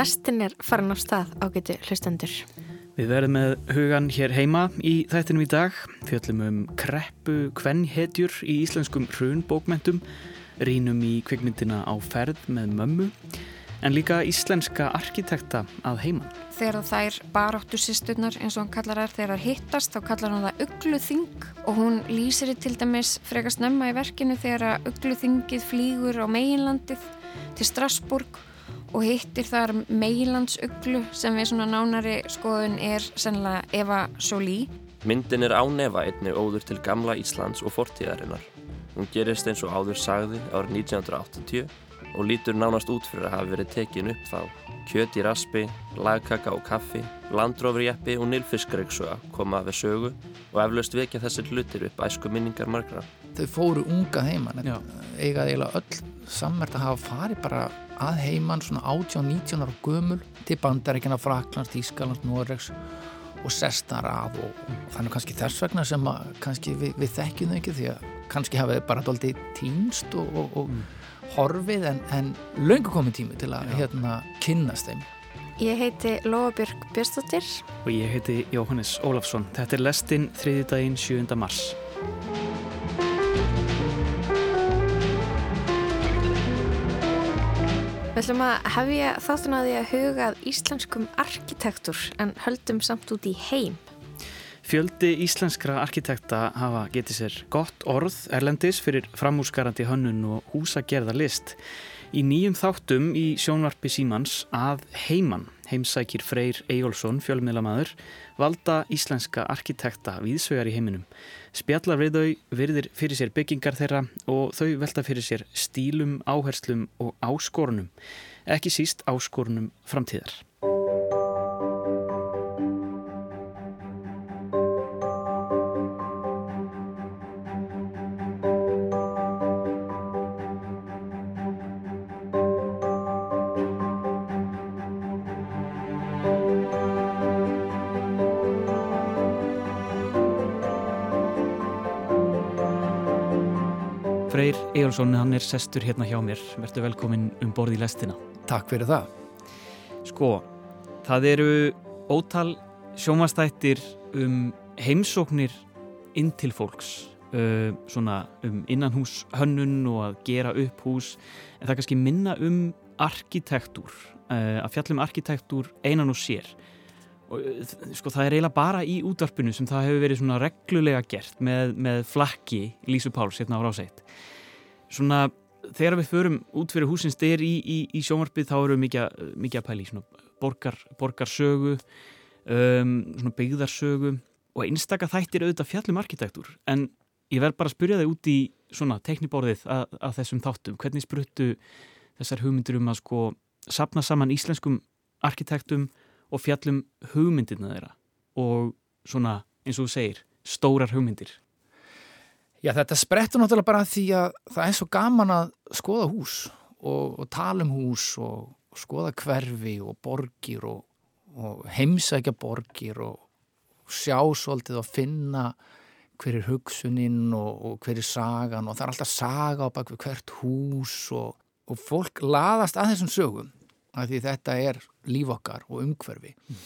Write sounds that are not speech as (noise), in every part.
Lestin er farin á stað ágæti hlustendur. Við verðum með hugan hér heima í þættinum í dag. Fjöllum um kreppu kvennhetjur í íslenskum hrunbókmentum, rínum í kvikmyndina á ferð með mömmu, en líka íslenska arkitekta að heiman. Þegar þær baráttu sýsturnar eins og hann kallar þær þegar þær hittast þá kallar hann það ugluþing og hún lýsir til dæmis frekast nefna í verkinu þegar ugluþingið flýgur á meginlandið til Strasburg og hittir þar meilandsuglu sem við svona nánari skoðun er sennilega Eva Solí. Myndin er ánefa einni óður til gamla Íslands og fortíðarinnar. Hún gerist eins og áður sagði árið 1980 og lítur nánast út fyrir að hafa verið tekin upp þá. Kjöt í raspi, lagkaka og kaffi, landrófrjeppi og nilfiskreiksuga koma við sögu og eflaust vekja þessir hlutir upp æsku minningar margra. Þau fóru unga heimann, eigaði eiginlega öll sammert að hafa farið bara að heimann svona 18-19 ára gömul til bandaríkina Fraklands, Ískalands, Noregs og sestar af og, og þannig kannski þess vegna sem að kannski við, við þekkjum þau ekki því að kannski hafa þau bara doldið týnst og, og, og mm. horfið en, en löngu komið tími til að hérna kynnast þeim Ég heiti Lofabjörg Björnstóttir og ég heiti Jóhannes Ólafsson Þetta er lestinn þriði daginn 7. mars Við ætlum að hefja þáttun að því að hugað íslenskum arkitektur en höldum samt út í heim. Fjöldi íslenskra arkitekta hafa getið sér gott orð erlendis fyrir framúrskarandi hönnun og húsagerða list. Í nýjum þáttum í sjónvarpi símans að heiman heimsækir Freyr Eyjólfsson, fjölmiðlamaður, valda íslenska arkitekta viðsvegar í heiminum. Spjallar við þau, virðir fyrir sér byggingar þeirra og þau velta fyrir sér stílum, áherslum og áskorunum, ekki síst áskorunum framtíðar. Ejálsson, hann er sestur hérna hjá mér. Verður velkomin um borð í lestina. Takk fyrir það. Sko, það eru ótal sjómastættir um heimsóknir inn til fólks. Uh, svona um innanhús hönnun og að gera upp hús. En það er kannski minna um arkitektúr. Uh, að fjallum arkitektúr einan og sér. Og, sko það er eiginlega bara í útvarpinu sem það hefur verið svona reglulega gert með, með flakki Lísu Páls hérna á rásætt svona þegar við förum út fyrir húsins styr í, í, í sjónvarpið þá eru mikið, mikið að pæli svona borgar, borgarsögu um, svona byggðarsögu og einstakka þættir auðvitað fjallum arkitektúr en ég verð bara að spyrja þig út í svona tekniborðið að, að þessum þáttum. Hvernig spruttu þessar hugmyndir um að sko sapna saman íslenskum arkitektum og fjallum hugmyndirna þeirra? Og svona eins og þú segir stórar hugmyndir Já þetta sprettur náttúrulega bara því að það er svo gaman að skoða hús og, og tala um hús og, og skoða hverfi og borgir og, og heimsækja borgir og sjá svolítið og finna hver er hugsuninn og hver er sagan og það er alltaf saga á bak við hvert hús og fólk laðast að þessum sögum af því þetta er líf okkar og umhverfi mm.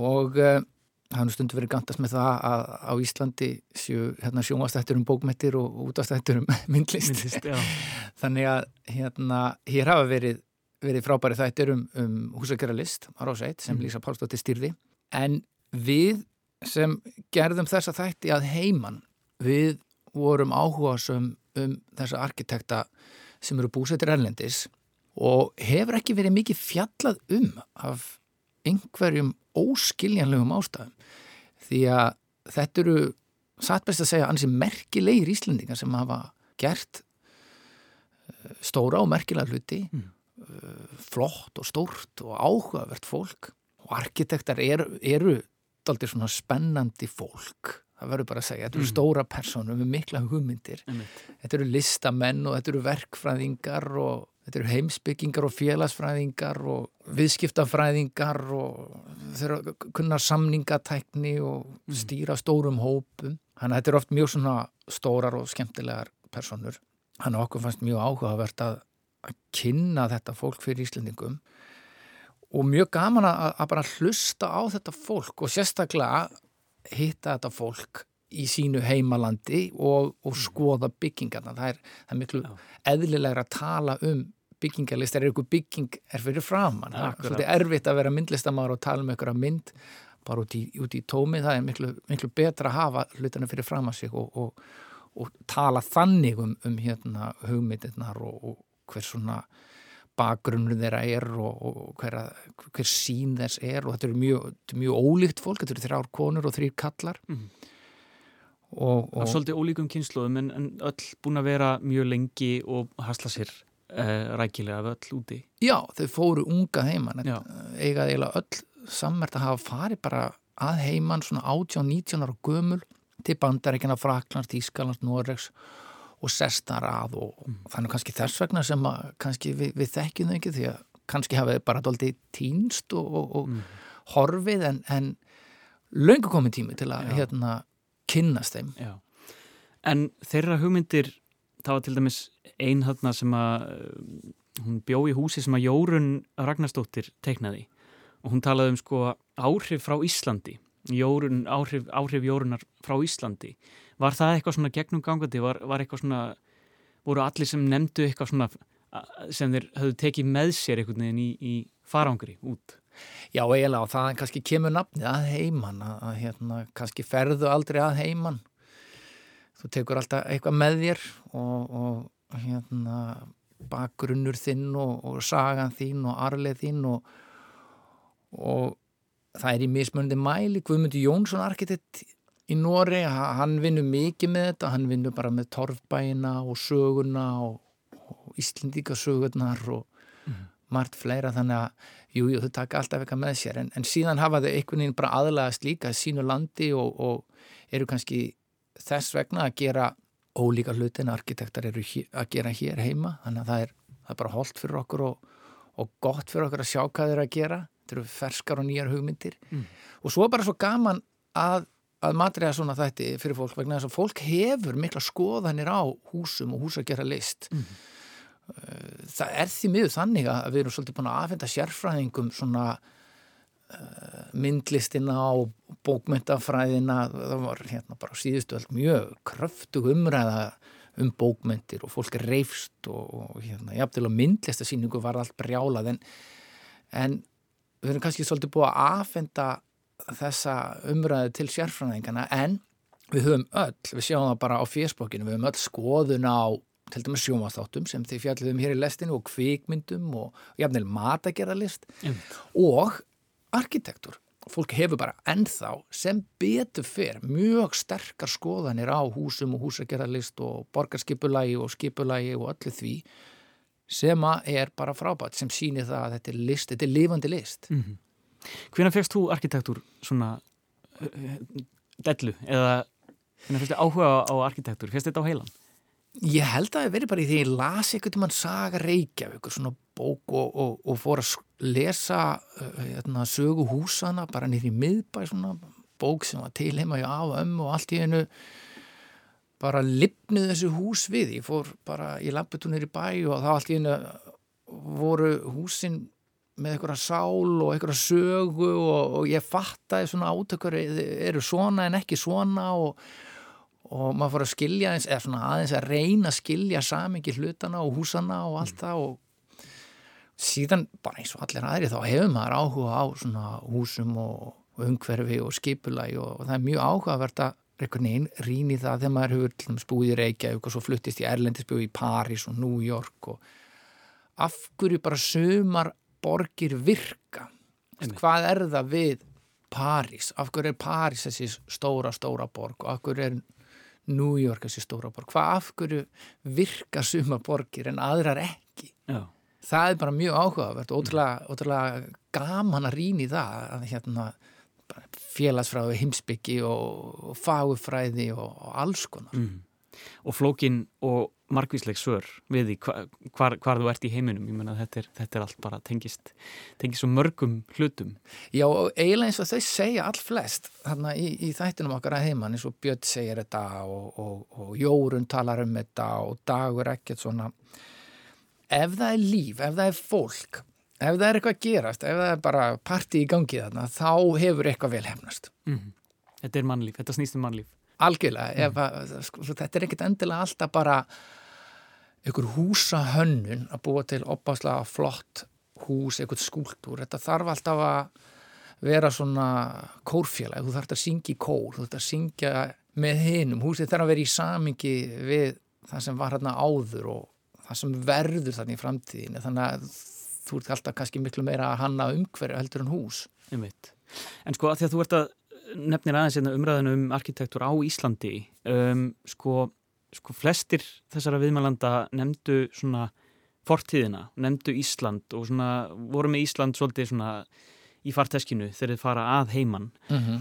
og uh, það hann stundur verið gandast með það að á Íslandi séu hérna, sjónvastættur um bókmettir og útastættur um (laughs) myndlist, myndlist (laughs) þannig að hérna, hér hafa verið, verið frábæri þættir um, um húsageralist á Rásætt sem mm. Lísa Pálsdóttir styrði en við sem gerðum þessa þætti að heiman við vorum áhuga um, um þessa arkitekta sem eru búsettir erlendis og hefur ekki verið mikið fjallað um af einhverjum óskiljanlegum ástæðum því að þetta eru satt best að segja ansi merkilegir Íslendingar sem hafa gert eh, stóra og merkilega hluti mm. Flott og stórt og áhugavert fólk og arkitektar eru, eru aldrei svona spennandi fólk það verður bara að segja, þetta eru mm. stóra personur með mikla hugmyndir mm. þetta eru listamenn og þetta eru verkfræðingar og Þetta eru heimsbyggingar og félagsfræðingar og viðskiptafræðingar og þeirra kunnar samningatækni og mm. stýra stórum hópum. Þannig að þetta er oft mjög svona stórar og skemmtilegar personur. Þannig að okkur fannst mjög áhugavert að, að kynna þetta fólk fyrir Íslandingum og mjög gaman að, að bara hlusta á þetta fólk og sérstaklega hitta þetta fólk í sínu heimalandi og, og skoða byggingarna. Það er, það er miklu eðlilegra að tala um byggingarlist, er eitthvað bygging er fyrir framann. Það er erfitt að vera myndlistamár og tala um einhverja mynd bara út í, út í tómi. Það er miklu, miklu betra að hafa hlutana fyrir framann sig og, og, og tala þannig um, um hérna hugmyndirnar og, og hver svona bakgrunnur þeirra er og, og hver, að- hver sín þess er og þetta eru mjög, mjög ólíkt fólk, þetta eru þrjár konur og þrýr kallar Mhm. og, Það er og svolítið ólíkum kynsluðum en, en öll búin að vera mjög lengi og hasla sér rækilega af öll úti. já, þau fóru unga heiman Já. eiga eiginlega öll sammert að hafa farið bara að heiman svona 18-19 ára gömul til bandaríkina Fraklands, Tískalands, Noregs og sestar að og Mm. þannig kannski þess vegna sem að kannski við, við þekkjum þau ekki því að kannski hafa þau bara dóldi týnst og, og, og Mm. horfið en, en löngu komið tími til að hérna kynnast þeim Já. En þeirra hugmyndir, það var til dæmis ein þarna sem að uh, hún bjó í húsi sem að Jórun Ragnarstóttir teiknaði. Og hún talaði um sko áhrif frá Íslandi. Jórun, áhrif, áhrif Jórunar frá Íslandi. Var það eitthvað svona gegnum gangandi, var, var eitthvað svona voru allir sem nefndu eitthvað svona sem þeir höfðu tekið með sér einhvern veginn í, í farangri út? Já, eiginlega og það kannski kemur nafnið að heiman að, hérna, kannski ferðu aldrei að heiman þú tekur alltaf eitthvað með þér og, og hérna bakgrunnur þinn og, og sagan þín og arleð þín og, og það er í mismunandi mæli. Guðmundi Jónsson arkitekt í Nóri, hann vinnur mikið með þetta, hann vinnur bara með torfbæina og söguna og, og Íslendingasögurnar og margt fleira. Þannig að jú, jú, þau taka alltaf eitthvað með sér. En, en síðan hafa þau einhvern veginn bara aðlagast líka sínu landi og, og eru kannski þess vegna að gera ólíka hluti en arkitektar eru að gera hér heima. Þannig að það er, það er bara holdt fyrir okkur og, og gott fyrir okkur að sjá hvað þeir að gera. Þetta eru ferskar og nýjar hugmyndir. Mm. og svo er bara svo gaman að, að matriða svona þætti fyrir fólk vegna þess að fólk hefur mikla skoðanir á húsum og hús að gera list það er því miður þannig að við erum svolítið búin að afhenda sérfræðingum svona myndlistina og bókmyndafræðina það var hérna bara öll mjög kröftug umræða um bókmyndir og fólk reifst og, og hérna, jafnvel á myndlistasýningu var allt brjálað en, en við erum kannski svolítið búin að afhenda þessa umræðu til sérfræðingana en við höfum öll, við sjáum það bara á fésbókinu, við höfum öll skoðun á til dæmis sjómaþáttum sem þið fjalliðum hér í lestinu og kvikmyndum og jafnvel matagerðarlist. Og arkitektur. Fólk hefur bara ennþá sem betur fyrr mjög sterkar skoðanir á húsum og húsagerðarlist og borgarskipulagi og skipulagi og öllu því sem að er bara frábært sem sýnir það að þetta er list, þetta er lifandi list. mm -hmm. Hvenær fegst þú arkitektur svona uh, dellu eða hvenær fegst þið áhuga á arkitektur? Fegst þetta á heilan? Ég held að það verið bara í því að ég las einhvern tímann saga Reykjavík svona bók og, og, og fór að lesa uh, hérna, sögu húsana bara nýri í miðbæ svona bók sem var til heima í af og ömmu og allt í einu. Bara lipnuð þessu hús við. Ég fór bara í lampetúnir í bæ og þá allt í einu voru húsin með einhverja sál og einhverja sögu og, og ég fattaði svona átökur eru svona en ekki svona og og maður fór að skilja eins, eða svona aðeins að reyna að skilja samingi hlutana og húsana og allt það og síðan bara eins og allir aðri þá hefur maður áhuga á svona húsum og, umhverfi og skipulagi og, og það er mjög áhugavert að einhvern veginn rýni það þegar maður hefur búið í Reykjavík og svo fluttist í Erlendis búið í París og New York og af hverju bara sumar borgir virka Einmitt. hvað er það við París, af hverju er París þessi stóra, stóra borg og af hverju er New York þessi stóra borg, hvað af hverju virka suma borgir en aðrar ekki Já. Það er bara mjög áhugavert og ótrúlega, ótrúlega gaman að rýna í það að hérna félagsfræði, heimsbyggi og, og fagufræði og, og alls konar Mm. Og flókin og margvísleg svör við því hva, hvar, hvar þú ert í heiminum. Ég menna þetta þetta er allt bara tengist, tengist svo mörgum hlutum. Já, og eiginlega eins og þau segja all flest þarna í, í þættinum okkar að heimann eins og Björn segir þetta og, og, og Jórun talar um þetta og Dagur ekkert svona ef það er líf, ef það er fólk ef það er eitthvað að gerast, ef það er bara parti í gangi þarna, þá hefur eitthvað vel hefnast. Mm. Þetta er mannlíf, þetta snýst um mannlíf. Algjörlega, mm. að, sko, þetta er ekkit endilega alltaf bara einhver húsa hönnun að búa til opáslega flott hús, einhvern skúltúr. Þetta þarf alltaf að vera svona kórfélag, þú þarf að syngja í kór, þú þarf að syngja með hinnum, húsið þarf að vera í samingi við það sem var hérna áður og það sem verður þannig í framtíðinu, þannig að þú ert alltaf kannski miklu meira að hanna umhverju heldur en hús. En sko að því að þú ert að nefnir aðeins hérna umræðinu um arkitektur á Íslandi um, sko, sko flestir þessara viðmælanda nefndu svona fortíðina, nefndu Ísland og svona voru með Ísland svolítið svona í farteskinu þegar þið fara að heiman mm -hmm.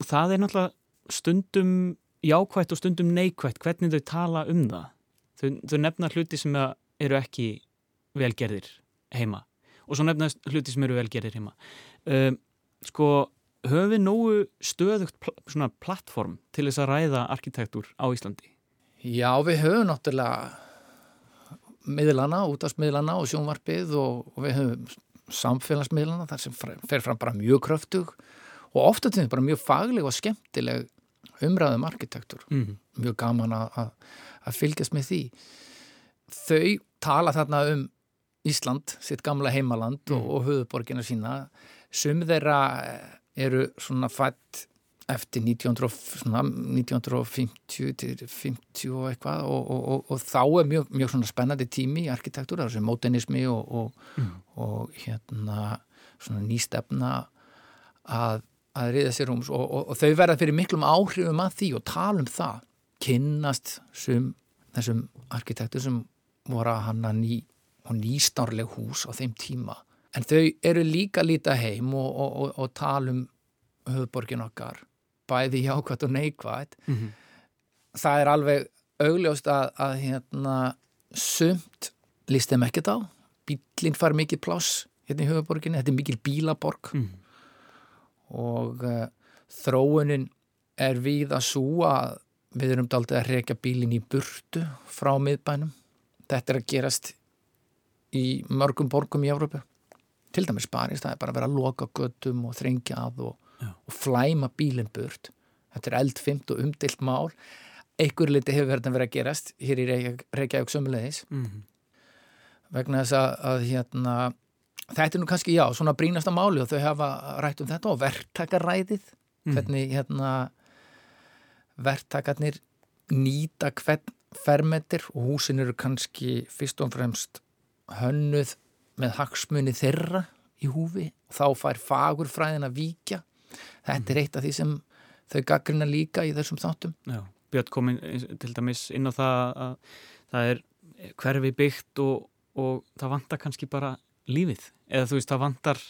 og það er náttúrulega stundum jákvægt og stundum neikvægt hvernig þau tala um það þau, þau nefna hluti sem eru ekki velgerðir heima og svo nefna hluti sem eru velgerðir heima um, sko höfum við nógu stöðugt pl svona plattform til þess að ræða arkitektur á Íslandi? Já, við höfum náttúrulega miðlana, útastmiðlana og sjónvarpið og, og við höfum samfélagsmiðlana þar sem fer fram bara mjög kröftug og ofta til því bara mjög fagleg og skemmtileg umræðum arkitektur mm -hmm. mjög gaman að, að fylgjast með því þau tala þarna um Ísland, sitt gamla heimaland mm. og, og höfuborgina sína sum þeirra eru svona fætt eftir 1900, svona, 1950 til 50 og eitthvað og, og, og, og þá er mjög, mjög spennandi tími í er sem mótenismi mm. og hérna svona nýstefna að, að riða sér um og þau verða fyrir miklum áhrifum að því og tala um það, kynnast sem, þessum arkitektur sem voru að hanna ný og nýstárleg hús á þeim tíma En þau eru líka lítið heim og, og, og, og tala um höfuborgin okkar, bæði jákvæmt og neikvæmt. Mm -hmm. Það er alveg augljóst að, að hérna, sumt líst þeim ekkert á. Bílinn far mikið pláss hérna í höfuborginni, þetta er mikil bílaborg mm -hmm. og uh, þróunin er við að súa við erum daldið að reyka bílinn í burtu frá miðbænum. Þetta er að gerast í mörgum borgum í Európa til dæmis Paris, það er bara að vera að loka göttum og þrengja að og, og flæma bílinn burt þetta er eldfimt og umdilt mál einhver liti hefur verið að vera að gerast hér í Reykjavík sömulegis mm -hmm. vegna þess að, að hérna, þetta er nú kannski já, svona brínasta máli og þau hafa rætt um þetta og verktakaræðið mm -hmm. hvernig hérna verktakarnir nýta hvern fermetir og húsin eru kannski fyrst og fremst hönnuð með hagsmunni þeirra í húfi. Og þá fær fagurfræðin að víkja. Þetta er eitt af því sem þau gaggrina líka í þessum þáttum. Já, Björn kom inn, til dæmis inn á það að það er hverfi byggt og, og það vantar kannski bara lífið. Eða þú veist það vantar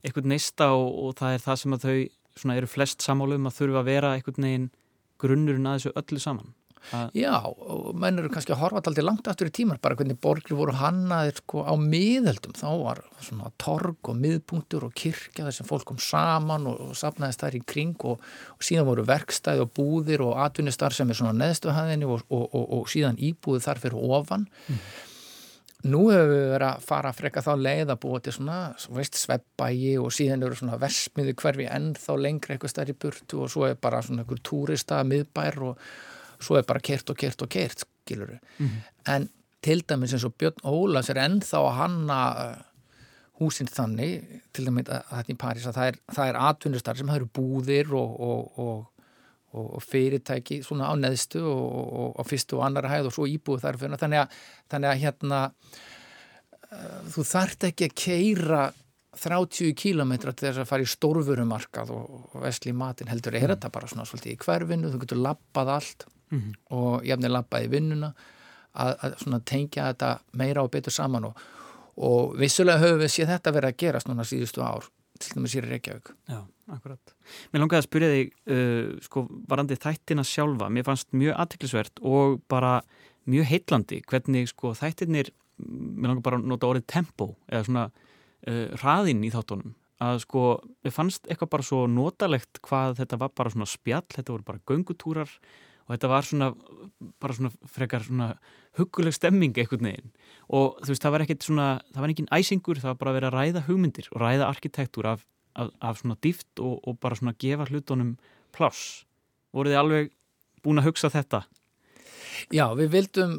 eitthvað neista og, og það er það sem að þau eru flest samálum að þurfa að vera eitthvað neginn grunnurinn að þessu öllu saman? Já, og menn eru kannski að horfa alltaf langt aftur í tímar, bara hvernig borgir voru hannaðir sko á miðöldum, þá var svona torg og miðpunktur og kirkja þar sem fólk kom saman og, og sapnaðist þær í kring og, og síðan voru verkstæði og búðir og atvinnistar sem er svona neðstuhæðinni og, og síðan íbúið þar fyrir ofan. Mm. Nú hefur við verið að fara að freka þá leið að búa til svona, veist, sveppægi og síðan eru svona versmiði hverfi enn þá lengri eitthvað stærri burtu og svo er bara svona einhver túrista miðbær og svo er bara kert og kert og kert skiluru, mm -hmm. en til dæmis eins og Björn Ólas er ennþá að hanna uh, húsinn þannig, til dæmis að þetta í París að það er, er atvinnustar sem eru búðir og, og, og, og fyrirtæki svona á neðstu og á fyrstu og annara hæð og svo íbúið þar fyrir þannig að, þannig að hérna uh, þú þart ekki að keira 30 kílometra til þess að fara í stórfurumarkað og vesli matin heldur er mm. þetta bara svona svolítið í hverfinu, þú getur lappað allt mm -hmm. og jafnir lappa í vinnuna að, að tengja þetta meira og betur saman og, og vissulega höfum við séð þetta verið að gerast núna síðustu ár til dæmis í Reykjavík Já, akkurat. Mér langaði að spyrja þig uh, sko, varandi þættina sjálfa mér fannst mjög aðtiklisvert og bara mjög heitlandi hvernig sko þættinir, mér langar bara að nota orðið tempo eða svona uh, hraðinn í þáttunum að sko, mér fannst eitthvað bara svo notalegt hvað þetta var bara svona spjall, þetta voru bara göngutúrar og þetta var svona bara svona frekar svona huguleg stemming einhvern veginn. Og þú veist það var ekkert svona, það var engin æsingur það var bara að vera að ræða hugmyndir og ræða arkitektúr af, af, af svona dýft og, og bara svona gefa hlutunum pláss. Voruð þið alveg búin að hugsa þetta? Já, við vildum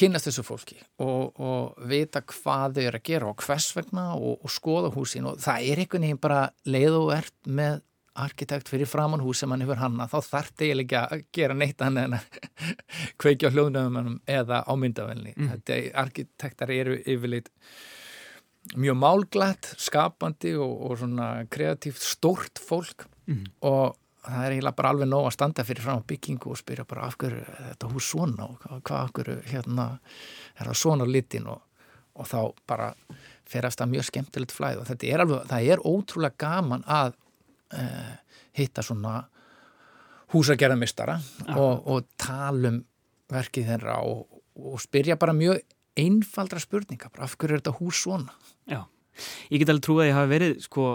kynast þessu fólki og, og vita hvað þau eru að gera og hvers vegna og, og skoða húsin. Og það er einhvern veginn bara leið og ert með arkitekt fyrir framann hús sem hann hefur hanna þá þarf eiginlega ekki að gera neitt hann en að (laughs) kveikja hljóðnöfum eða á myndavelni mm. þetta arkitektar eru yfirleitt mjög málglætt skapandi og, og svona kreatíft stórt fólk mm. og það er eiginlega bara alveg nóg að standa fyrir fram á byggingu og spyrja bara af hverju þetta hús svona og hvað af hverju hérna er það svona litin og, og þá bara ferast það mjög skemmtilegt flæð og þetta er alveg, það er ótrúlega gaman að hitta svona húsagerðamistara og, og talum verkið þeirra og, og spyrja bara mjög einfaldra spurninga, bara af hverju er þetta hús svona? Já, ég get alveg trúið að ég hafi verið sko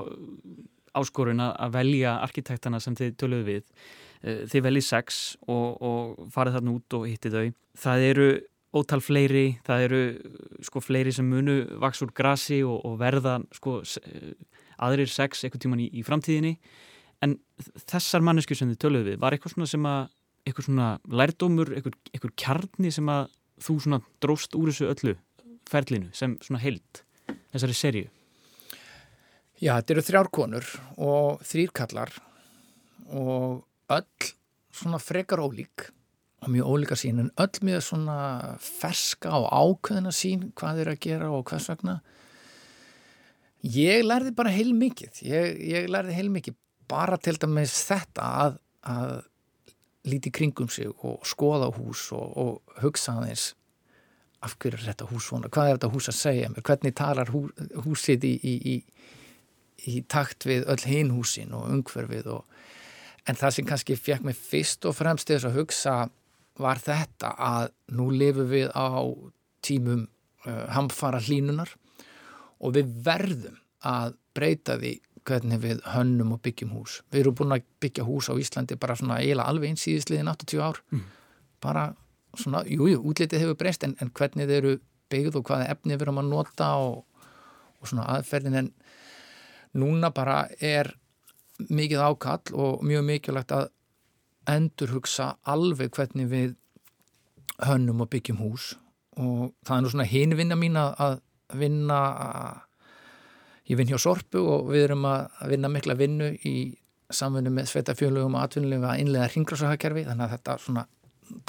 áskorun að velja arkitektana sem þið töluðu við. Eh, þið veljið sex og, og farið þarna út og hitti þau. Það eru ótal fleiri, það eru sko fleiri sem munu vaks úr grasi og, og verða sko aðrir sex eitthvað tíman í, í framtíðinni. En þessar mannesku sem þið töluðu við var eitthvað svona sem að eitthvað svona lærdómur, eitthvað, eitthvað kjarni sem að þú svona dróst úr þessu öllu ferlinu sem svona heilt þessari serju Já, þetta eru þrjárkonur og þrýrkallar og öll svona frekar ólík og mjög ólíka sín en öll með svona ferska og ákveðina sín hvað þeir að gera og hvers vegna Ég lærði bara heil mikið, ég, ég lærði heil mikið bara til dæmis þetta að, að líti kringum sig og skoða hús og, og hugsa aðeins af hverju er þetta hús svona, hvað er þetta hús að segja mér, hvernig talar hú, húsið í, í, í, í takt við öll hinn húsin og umhverfið og en það sem kannski fekk mig fyrst og fremst þess að hugsa var þetta að nú lifum við á tímum uh, hamfara hlínunar og við verðum að breyta því hvernig við hönnum og byggjum hús. Við erum búin að byggja hús á Íslandi bara svona eiginlega alveg eins síðisliðin 80 ár. Mm. Bara svona, jújú, jú, útlitið hefur breyst en, en hvernig þeir eru byggð og hvaða efni við erum að nota og, og svona aðferðin en núna bara er mikið ákall og mjög mikilvægt að endurhugsa alveg hvernig við hönnum og byggjum hús og það er nú svona hinvinna mín að vinna ég vinn hjá Sorpu og við erum að vinna mikla vinnu í samfunnu með sveitafjölugum og atvinnulegum að innlega hringrásahakerfi þannig að þetta svona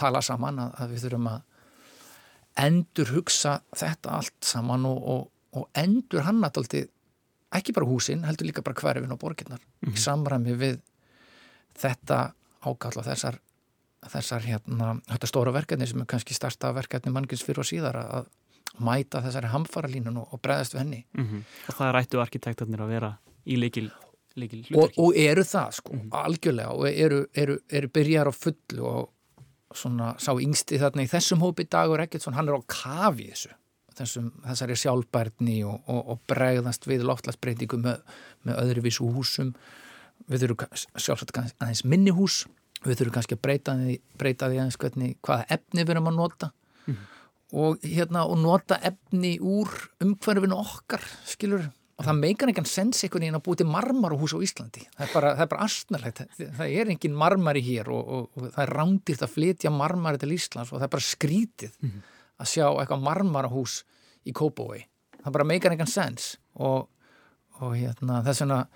tala saman að, að við þurfum að endur hugsa þetta allt saman og, og, og endur hann alltaf ekki bara húsin, heldur líka bara hverfin og borginnar mm -hmm. í mhm. samræmi við þetta ákall og þessar, þessar hérna, þetta stóra verkefni sem er kannski starsta verkefni mannkins fyrir og síðar að mæta þessari hamfara línun og bregðast við henni. Mm -hmm. og það rættu arkitektarnir að vera í leikil, og, og eru það sko, mm -hmm. algjörlega. Og eru, eru, eru byrjar á fullu og svona sá yngsti þarna í þessum hópi dagur ekkert svona hann er á kafi þessu Þessum, þessari sjálfbærni og, og, og bregðast við loftlagsbreytingu með, með öðruvísu húsum. Við þurfum sjálfsagt aðeins minni hús. Við þurfum kannski að breyta því, breyta því aðeins hvernig, hvaða efni við erum að nota og, hérna, og nota efni úr umhverfinu okkar, skilur og það meikar ekki sens einhvern veginn að búið til marmarahús á Íslandi, það er bara, bara astnarlegt, það er engin marmari hér og, og, og það er rándirt að flytja marmari til Íslands og það er bara skrítið mm -hmm. að sjá eitthvað marmarahús í Kópavói, það bara meikar ekki sens og hérna, þess vegna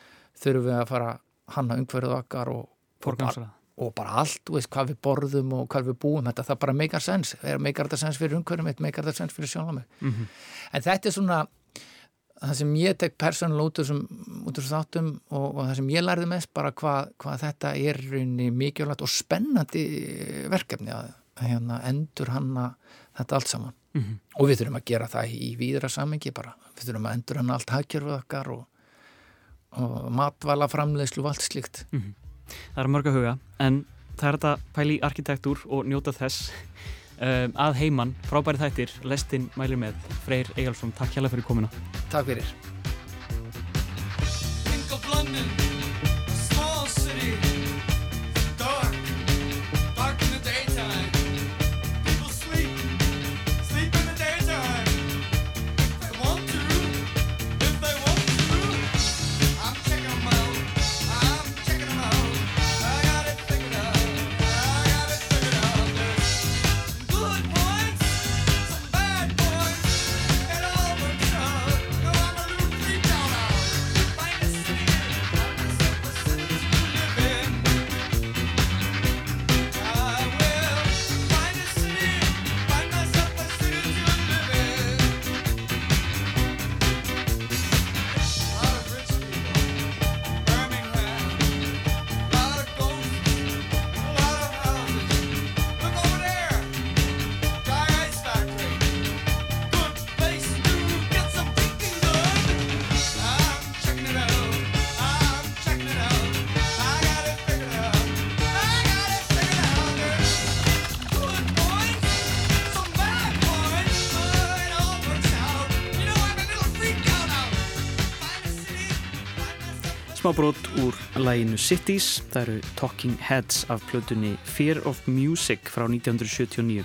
þurfum við að fara hanna umhverfið okkar og og bara allt, veist, hvað við borðum og hvað við búum, þetta það bara meikar sens meikar þetta sens fyrir umhverjum mitt, meikar þetta sens fyrir sjálf mm -hmm. en þetta er svona það sem ég tek persónulega út úr þáttum og, og það sem ég lærði mest bara hvað, hvað þetta er mikilvægt og spennandi verkefni að hérna, endur hanna þetta allt saman mm -hmm. og við þurfum að gera það í víðra samengi bara, við þurfum að endur hanna allt hagkjörfuð okkar og, og matvala framleiðslu og allt slikt mm -hmm. Það er mörg að huga, en það er þetta pæli arkitektúr og njóta þess um, að heimann, frábæri þættir, lestinn mælir með Freyr Egalsson, takk hjálpa fyrir komina. Takk fyrir. Smábrót úr læginu Cities, það eru Talking Heads af plötunni Fear of Music frá 1979.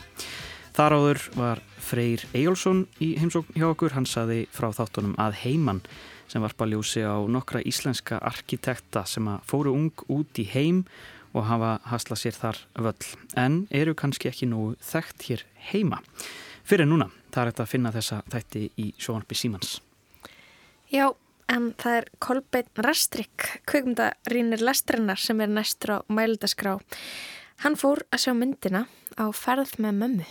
Þar áður var Freyr Ejjólfsson í heimsókn hjá okkur, hann saði frá þáttunum að heimann sem varpa ljósi á nokkra íslenska arkitekta sem að fóru ung út í heim og hafa hasla sér þar völl, en eru kannski ekki nógu þekkt hér heima. Fyrir núna, það er þetta að finna þessa þætti í sjónarbi Símans. Já, en það er Kolbeinn Rastrik, kvögmyndarínir lestrinnar sem er næstur á mæludaskrá. Hann fór að sjá myndina á ferð með mömmu.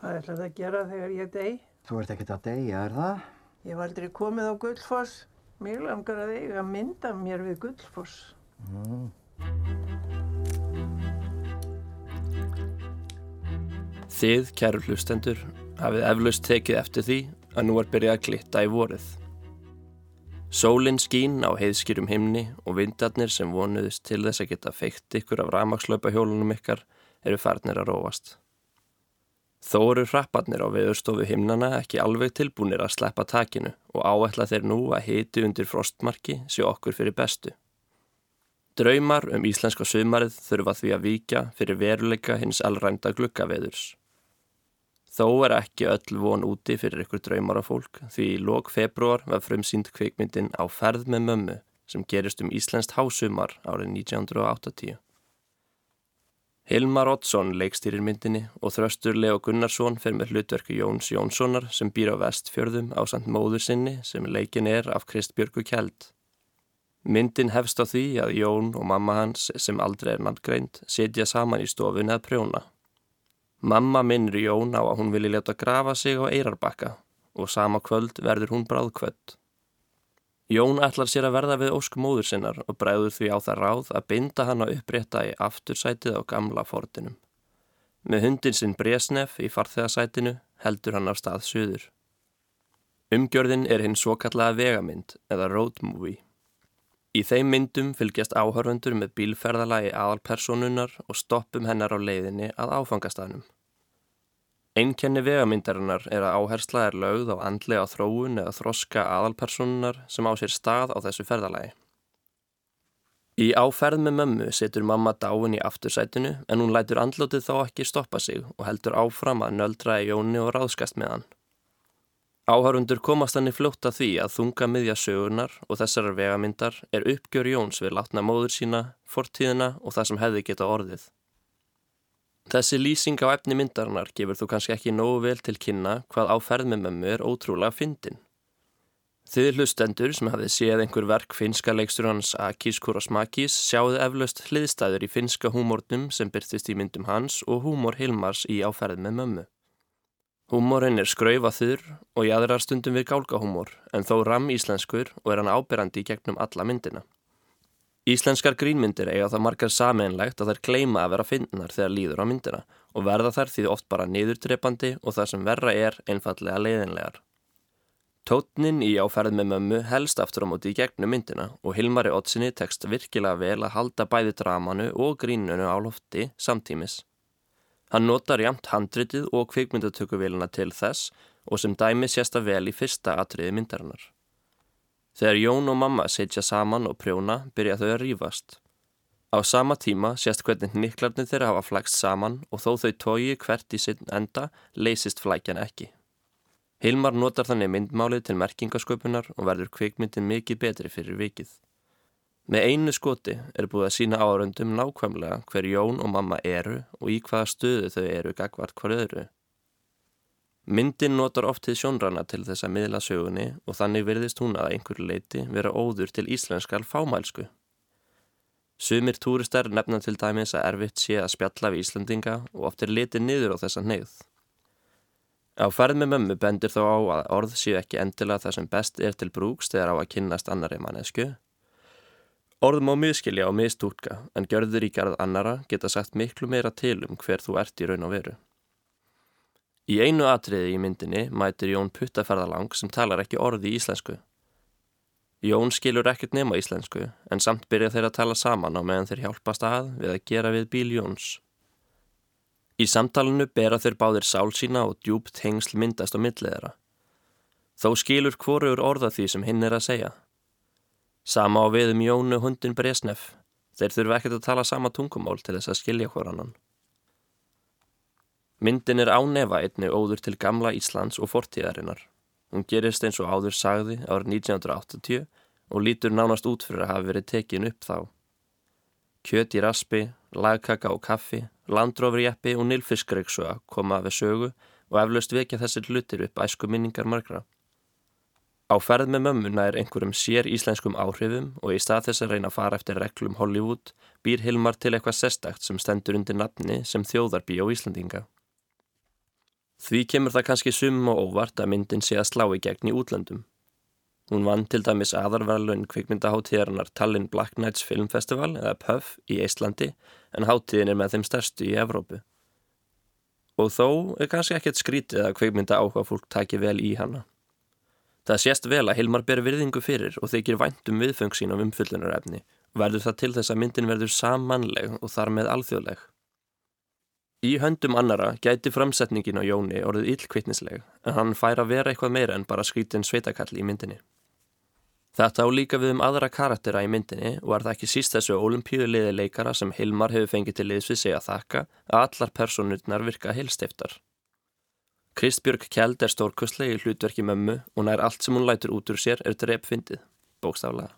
Hvað ætlaði að gera þegar ég deg? Þú ert ekkert að deyja, er það? Ég var aldrei komið á Gullfoss. Mér langar að eiga mynda mér við Gullfoss. Mm. Þið, kæru hlustendur, hafið eflaust tekið eftir því að nú er byrjað að glitta í vorið. Sólinn skín á heiðskýrum himni og vindarnir sem vonuðist til þess að geta feikt ykkur af ramagslaupa hjólunum ykkar eru farnir að róast. Þó eru hrapparnir á veðurstofu himnana ekki alveg tilbúinir að sleppa takinu og áætla þeir nú að hiti undir frostmarki sé okkur fyrir bestu. Draumar um íslenska sumarið þurfa því að víkja fyrir veruleika hins allrænda glukkaveðurs. Þó er ekki öll von úti fyrir ykkur draumar á fólk því í lok februar var frumsýnd kvikmyndin á ferð með mömmu sem gerist um Íslenskt hásumar árið 1980. Hilmar Oddsson leikstýrir myndinni og þröstur Leo Gunnarsson fer með hlutverku Jóns Jónssonar sem býr á vestfjörðum á samt móður sinni sem leikin er af Kristbjörgu Kjeld. Myndin hefst á því að Jón og mamma hans sem aldrei er nafngreint setja saman í stofun eða prjóna. Mamma minnir Jón á að hún vilji leta grafa sig á eirarbakka og sama kvöld verður hún bráðkvöld. Jón ætlar sér að verða við ósk móður sinnar og bræður því á það ráð að binda hann að upprétta í aftursætið á gamla fórtinum. Með hundin sinn Bresnef í farþegasætinu heldur hann á stað suður. Umgjörðin er hinn svo kallaða vegamynd eða road movie. Í þeim myndum fylgjast áhörfundur með bílferðalagi aðalpersonunar og stoppum hennar á leiðinni að áfangastafnum. Einkenni vegamyndarinnar er að áhersla er lögð á andlega þróun eða þroska aðalpersonunar sem á sér stað á þessu ferðalagi. Í áferð með mömmu setur mamma dáin í aftursætinu en hún lætur andlótið þá ekki stoppa sig og heldur áfram að nöldra í jóni og ráðskast með hann. Áhörundur komast hann í fljótt að því að þunga miðja sögurnar og þessarar vegamyndar er uppgjör Jóns við látna móður sína, fortíðina og það sem hefði geta orðið. Þessi lýsing á efni myndarinnar gefur þú kannski ekki nógu vel til kynna hvað áferð með mömmu er ótrúlega fyndin. Þið hlustendur sem hafið séð einhver verk finska leikstur hans Akis Kurosmakis sjáðu eflaust hliðstæður í finska húmórnum sem byrtist í myndum hans og húmór Hilmars í áferð með mömmu. Húmórin er skraufaþur og jæðrar stundum við gálgahúmór en þó ram íslenskur og er hann ábyrrandi í gegnum alla myndina. Íslenskar grínmyndir eiga það margar sameinlegt að þær kleima að vera fyndnar þegar líður á myndina og verða þær því oft bara niðurdrepandi og það sem verra er einfallega leiðinlegar. Tótnin í áferð með mömmu helst aftur á móti í gegnum myndina og Hilmari Ottsinni tekst virkilega vel að halda bæði dramanu og grínunu á lofti samtímis. Hann notar jamt handritið og kvikmyndatökuvelina til þess og sem dæmi sést að vel í fyrsta atriði myndarinnar. Þegar Jón og mamma setja saman og prjóna byrja þau að rýfast. Á sama tíma sést hvernig niklarnir þeirra hafa flækst saman og þó þau tói hvert í sinn enda leysist flækjan ekki. Hilmar notar þannig myndmálið til merkingasköpunar og verður kvikmyndin mikið betri fyrir vikið. Með einu skoti er búið að sína árundum nákvæmlega hver Jón og mamma eru og í hvaða stöðu þau eru gagvart hvar öðru. Myndin notar oft til sjónrana til þess að miðla sögunni og þannig virðist hún að einhverju leiti vera óður til íslenskal fámælsku. Sumir túristar nefna til dæmis að erfitt sé að spjalla við Íslandinga og oft er litið niður á þessa neyð. Á ferð með mömmu bendir þó á að orð séu ekki endilega það sem best er til brúks þegar á að kynnast annari mannesku Orð má miskilja og mistúrka en gjörður í garð annara geta sagt miklu meira til um hver þú ert í raun og veru. Í einu atriði í myndinni mætir Jón puttaferðalang sem talar ekki orði í íslensku. Jón skilur ekkert nema íslensku en samt byrja þeir að tala saman á meðan þeir hjálpast að við að gera við bíl Jóns. Í samtalenu bera þeir báðir sál sína og djúpt hengsl myndast á milliðera. Þó skilur hvorur orða því sem hinn er að segja. Sama á við um Jónu hundin Bresnef. Þeir þurfa ekkert að tala sama tungumál til þess að skilja hver annan. Myndin er ánefa einni óður til gamla Íslands og fortíðarinnar. Hún gerist eins og áður sagði árið 1980 og lítur nánast út fyrir að hafa verið tekin upp þá. Kjöt í raspi, lagkaka og kaffi, landrófrjeppi og nilfiskreiksuga koma við sögu og eflaust vekja þessir hlutir upp æsku minningar margra. Á ferð með mömmuna er einhverjum sér íslenskum áhrifum og í stað þess að reyna að fara eftir reglum Hollywood býr Hilmar til eitthvað sestakt sem stendur undir nafni sem þjóðarbí á Íslandinga. Því kemur það kannski sum og óvart að myndin sé að slá í gegn í útlöndum. Hún vann til dæmis aðarverðlun kvikmyndaháttíðarinnar Tallinn Black Nights Film Festival eða PUF í Íslandi en háttíðin er með þeim stærstu í Evrópu. Og þó er kannski ekkert skrítið að kvikmynda áhuga fólk taki vel í hana. Það sést vel að Hilmar ber virðingu fyrir og þykir væntum viðfeng sín á umfullunarefni og verður það til þess að myndin verður samanleg og þar með alþjóðleg. Í höndum annara gæti framsetningin á Jóni orðið illkvittnisleg en hann fær að vera eitthvað meira en bara skrítin sveitakall í myndinni. Þetta á líka við um aðra karaktera í myndinni og er það ekki síst þessu olimpíuliði leikara sem Hilmar hefur fengið til liðs við sig að þakka að allar personurnar virka heilstiftar. Kristbjörg Kjeld er stórkustlega í hlutverki mömmu og nær allt sem hún lætur út úr sér er drepfindið, bókstaflega.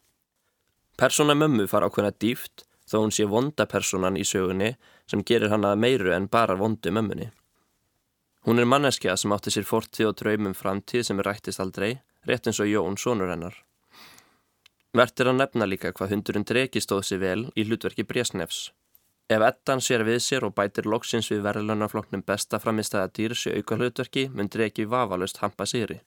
Persóna mömmu far ákveðna dýft þó hún sé vonda personan í sögunni sem gerir hana meiru en bara vondu mömmunni. Hún er manneskja sem átti sér fortið og draumum framtíð sem er rættist aldrei, rétt eins og Jón, sonur hennar. Vert er að nefna líka hvað hundurinn dregi stóð sér vel í hlutverki Bresnefs. Ef ettan sér við sér og bætir loksins við verðlunafloknum besta framistæða dýrs í auka hlutverki mun dregi vafalust hampa sigri.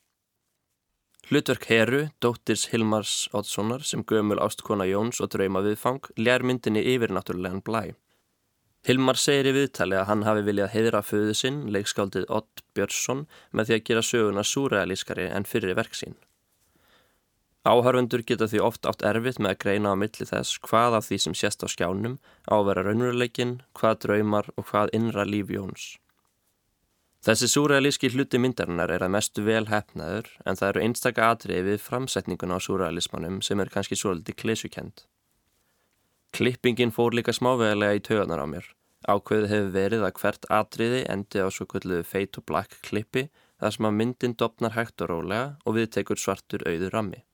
Hlutverk Heru, dóttirs Hilmars Oddssonar sem gömul ástkona Jóns og drauma viðfang, lær myndinni yfirnáttúrulegan blæ. Hilmar segir í viðtali að hann hafi viljað heidra föðu sinn, leikskáldið Odd Björnsson, með því að gera söguna súræðalískari en fyrri verk sín. Áhörfundur geta því oft átt erfitt með að greina á milli þess hvað af því sem sést á skjánum, ávera raunveruleikin, hvað draumar og hvað innra líf Jóns. Þessi súræðalíski hluti myndarinnar er að mestu vel hefnaður en það eru einstaka atriði við framsetningun á súræðalismannum sem er kannski svolítið klesukend. Klippingin fór líka smávegilega í tögunar á mér. Ákveðið hefur verið að hvert atriði endi á svo kvöldu feit og black klippi þar sem að myndin dopnar hægt og rólega og við tekur svartur auður rammi.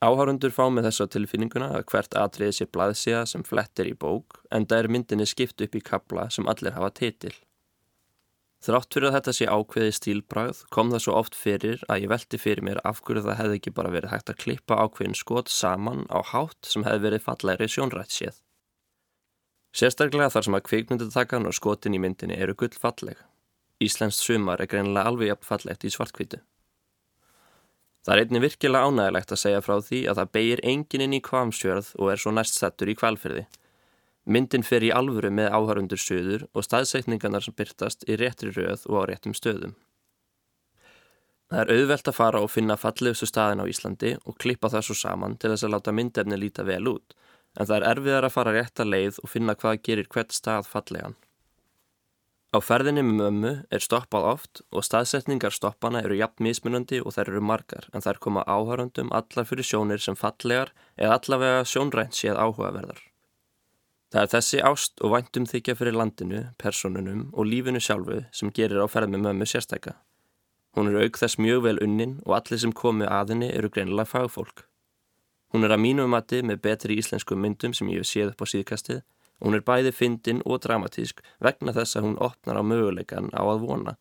Áhárundur fá með þessa tilfinninguna að hvert atriði sé blaðsíða sem flettir í bók en það er myndinni skipt upp í kabla sem allir hafa titil. Þrátt fyrir að þetta sé ákveði stílbrað kom það svo oft fyrir að ég velti fyrir mér af hverju það hefði ekki bara verið hægt að klippa ákveðin skot saman á hátt sem hefði verið fallegri sjónrætt séð. Sérstaklega þar sem að kvikmyndutakan og skotin í myndinni eru gull falleg. Íslenskt sumar er greinilega alveg jafn fallegt í svartkvítu. Það er einni virkilega ánægilegt að segja frá því að það beigir engin inn í kvamsjörð og er svo næst settur í kvalfyrði. Myndin fer í alvöru með áhörundur söður og staðsækningarnar sem byrtast í réttri röð og á réttum stöðum. Það er auðvelt að fara og finna fallegustu staðin á Íslandi og klippa það svo saman til þess að láta myndefni líta vel út, en það er erfiðar að fara rétta leið og finna hvað gerir hvert stað fallegan. Á ferðinni með mömmu er stoppað oft og staðsetningar stoppana eru jafn mismunandi og þær eru margar en þær koma áhörundum allar fyrir sjónir sem fallegar eða allavega sjónrænt séð áhugaverðar. Það er þessi ást og væntum þykja fyrir landinu, personunum og lífinu sjálfu sem gerir á ferð með mömmu sérstæka. Hún er auk þess mjög vel unnin og allir sem komi að henni eru greinilega fagfólk. Hún er að mínu mati með betri íslensku myndum sem ég hef séð upp á síðkastið hún er bæði fyndin og dramatísk vegna þess að hún opnar á möguleikan á að vona.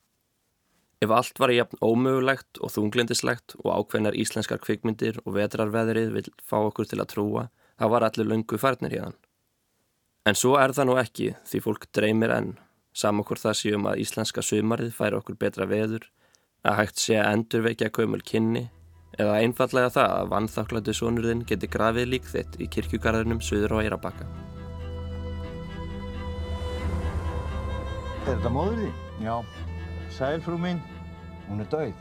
Ef allt var jafn ómögulegt og þunglindislegt og ákveðnar íslenskar kvikmyndir og vetrarveðrið vil fá okkur til að trúa, þá var allir lungu farnir í þann. En svo er það nú ekki því fólk dreymir enn, hvort það séum að íslenska sumarið færi okkur betra veður, að hægt sé að endurveikja gömul kynni eða einfallega það að vannþáklandi sonurðin geti grafið lík þitt í kirkjugarðunum Suður og Eirabakka. Er þetta móður þín? Já, sælfrú mín, Hún er dauð.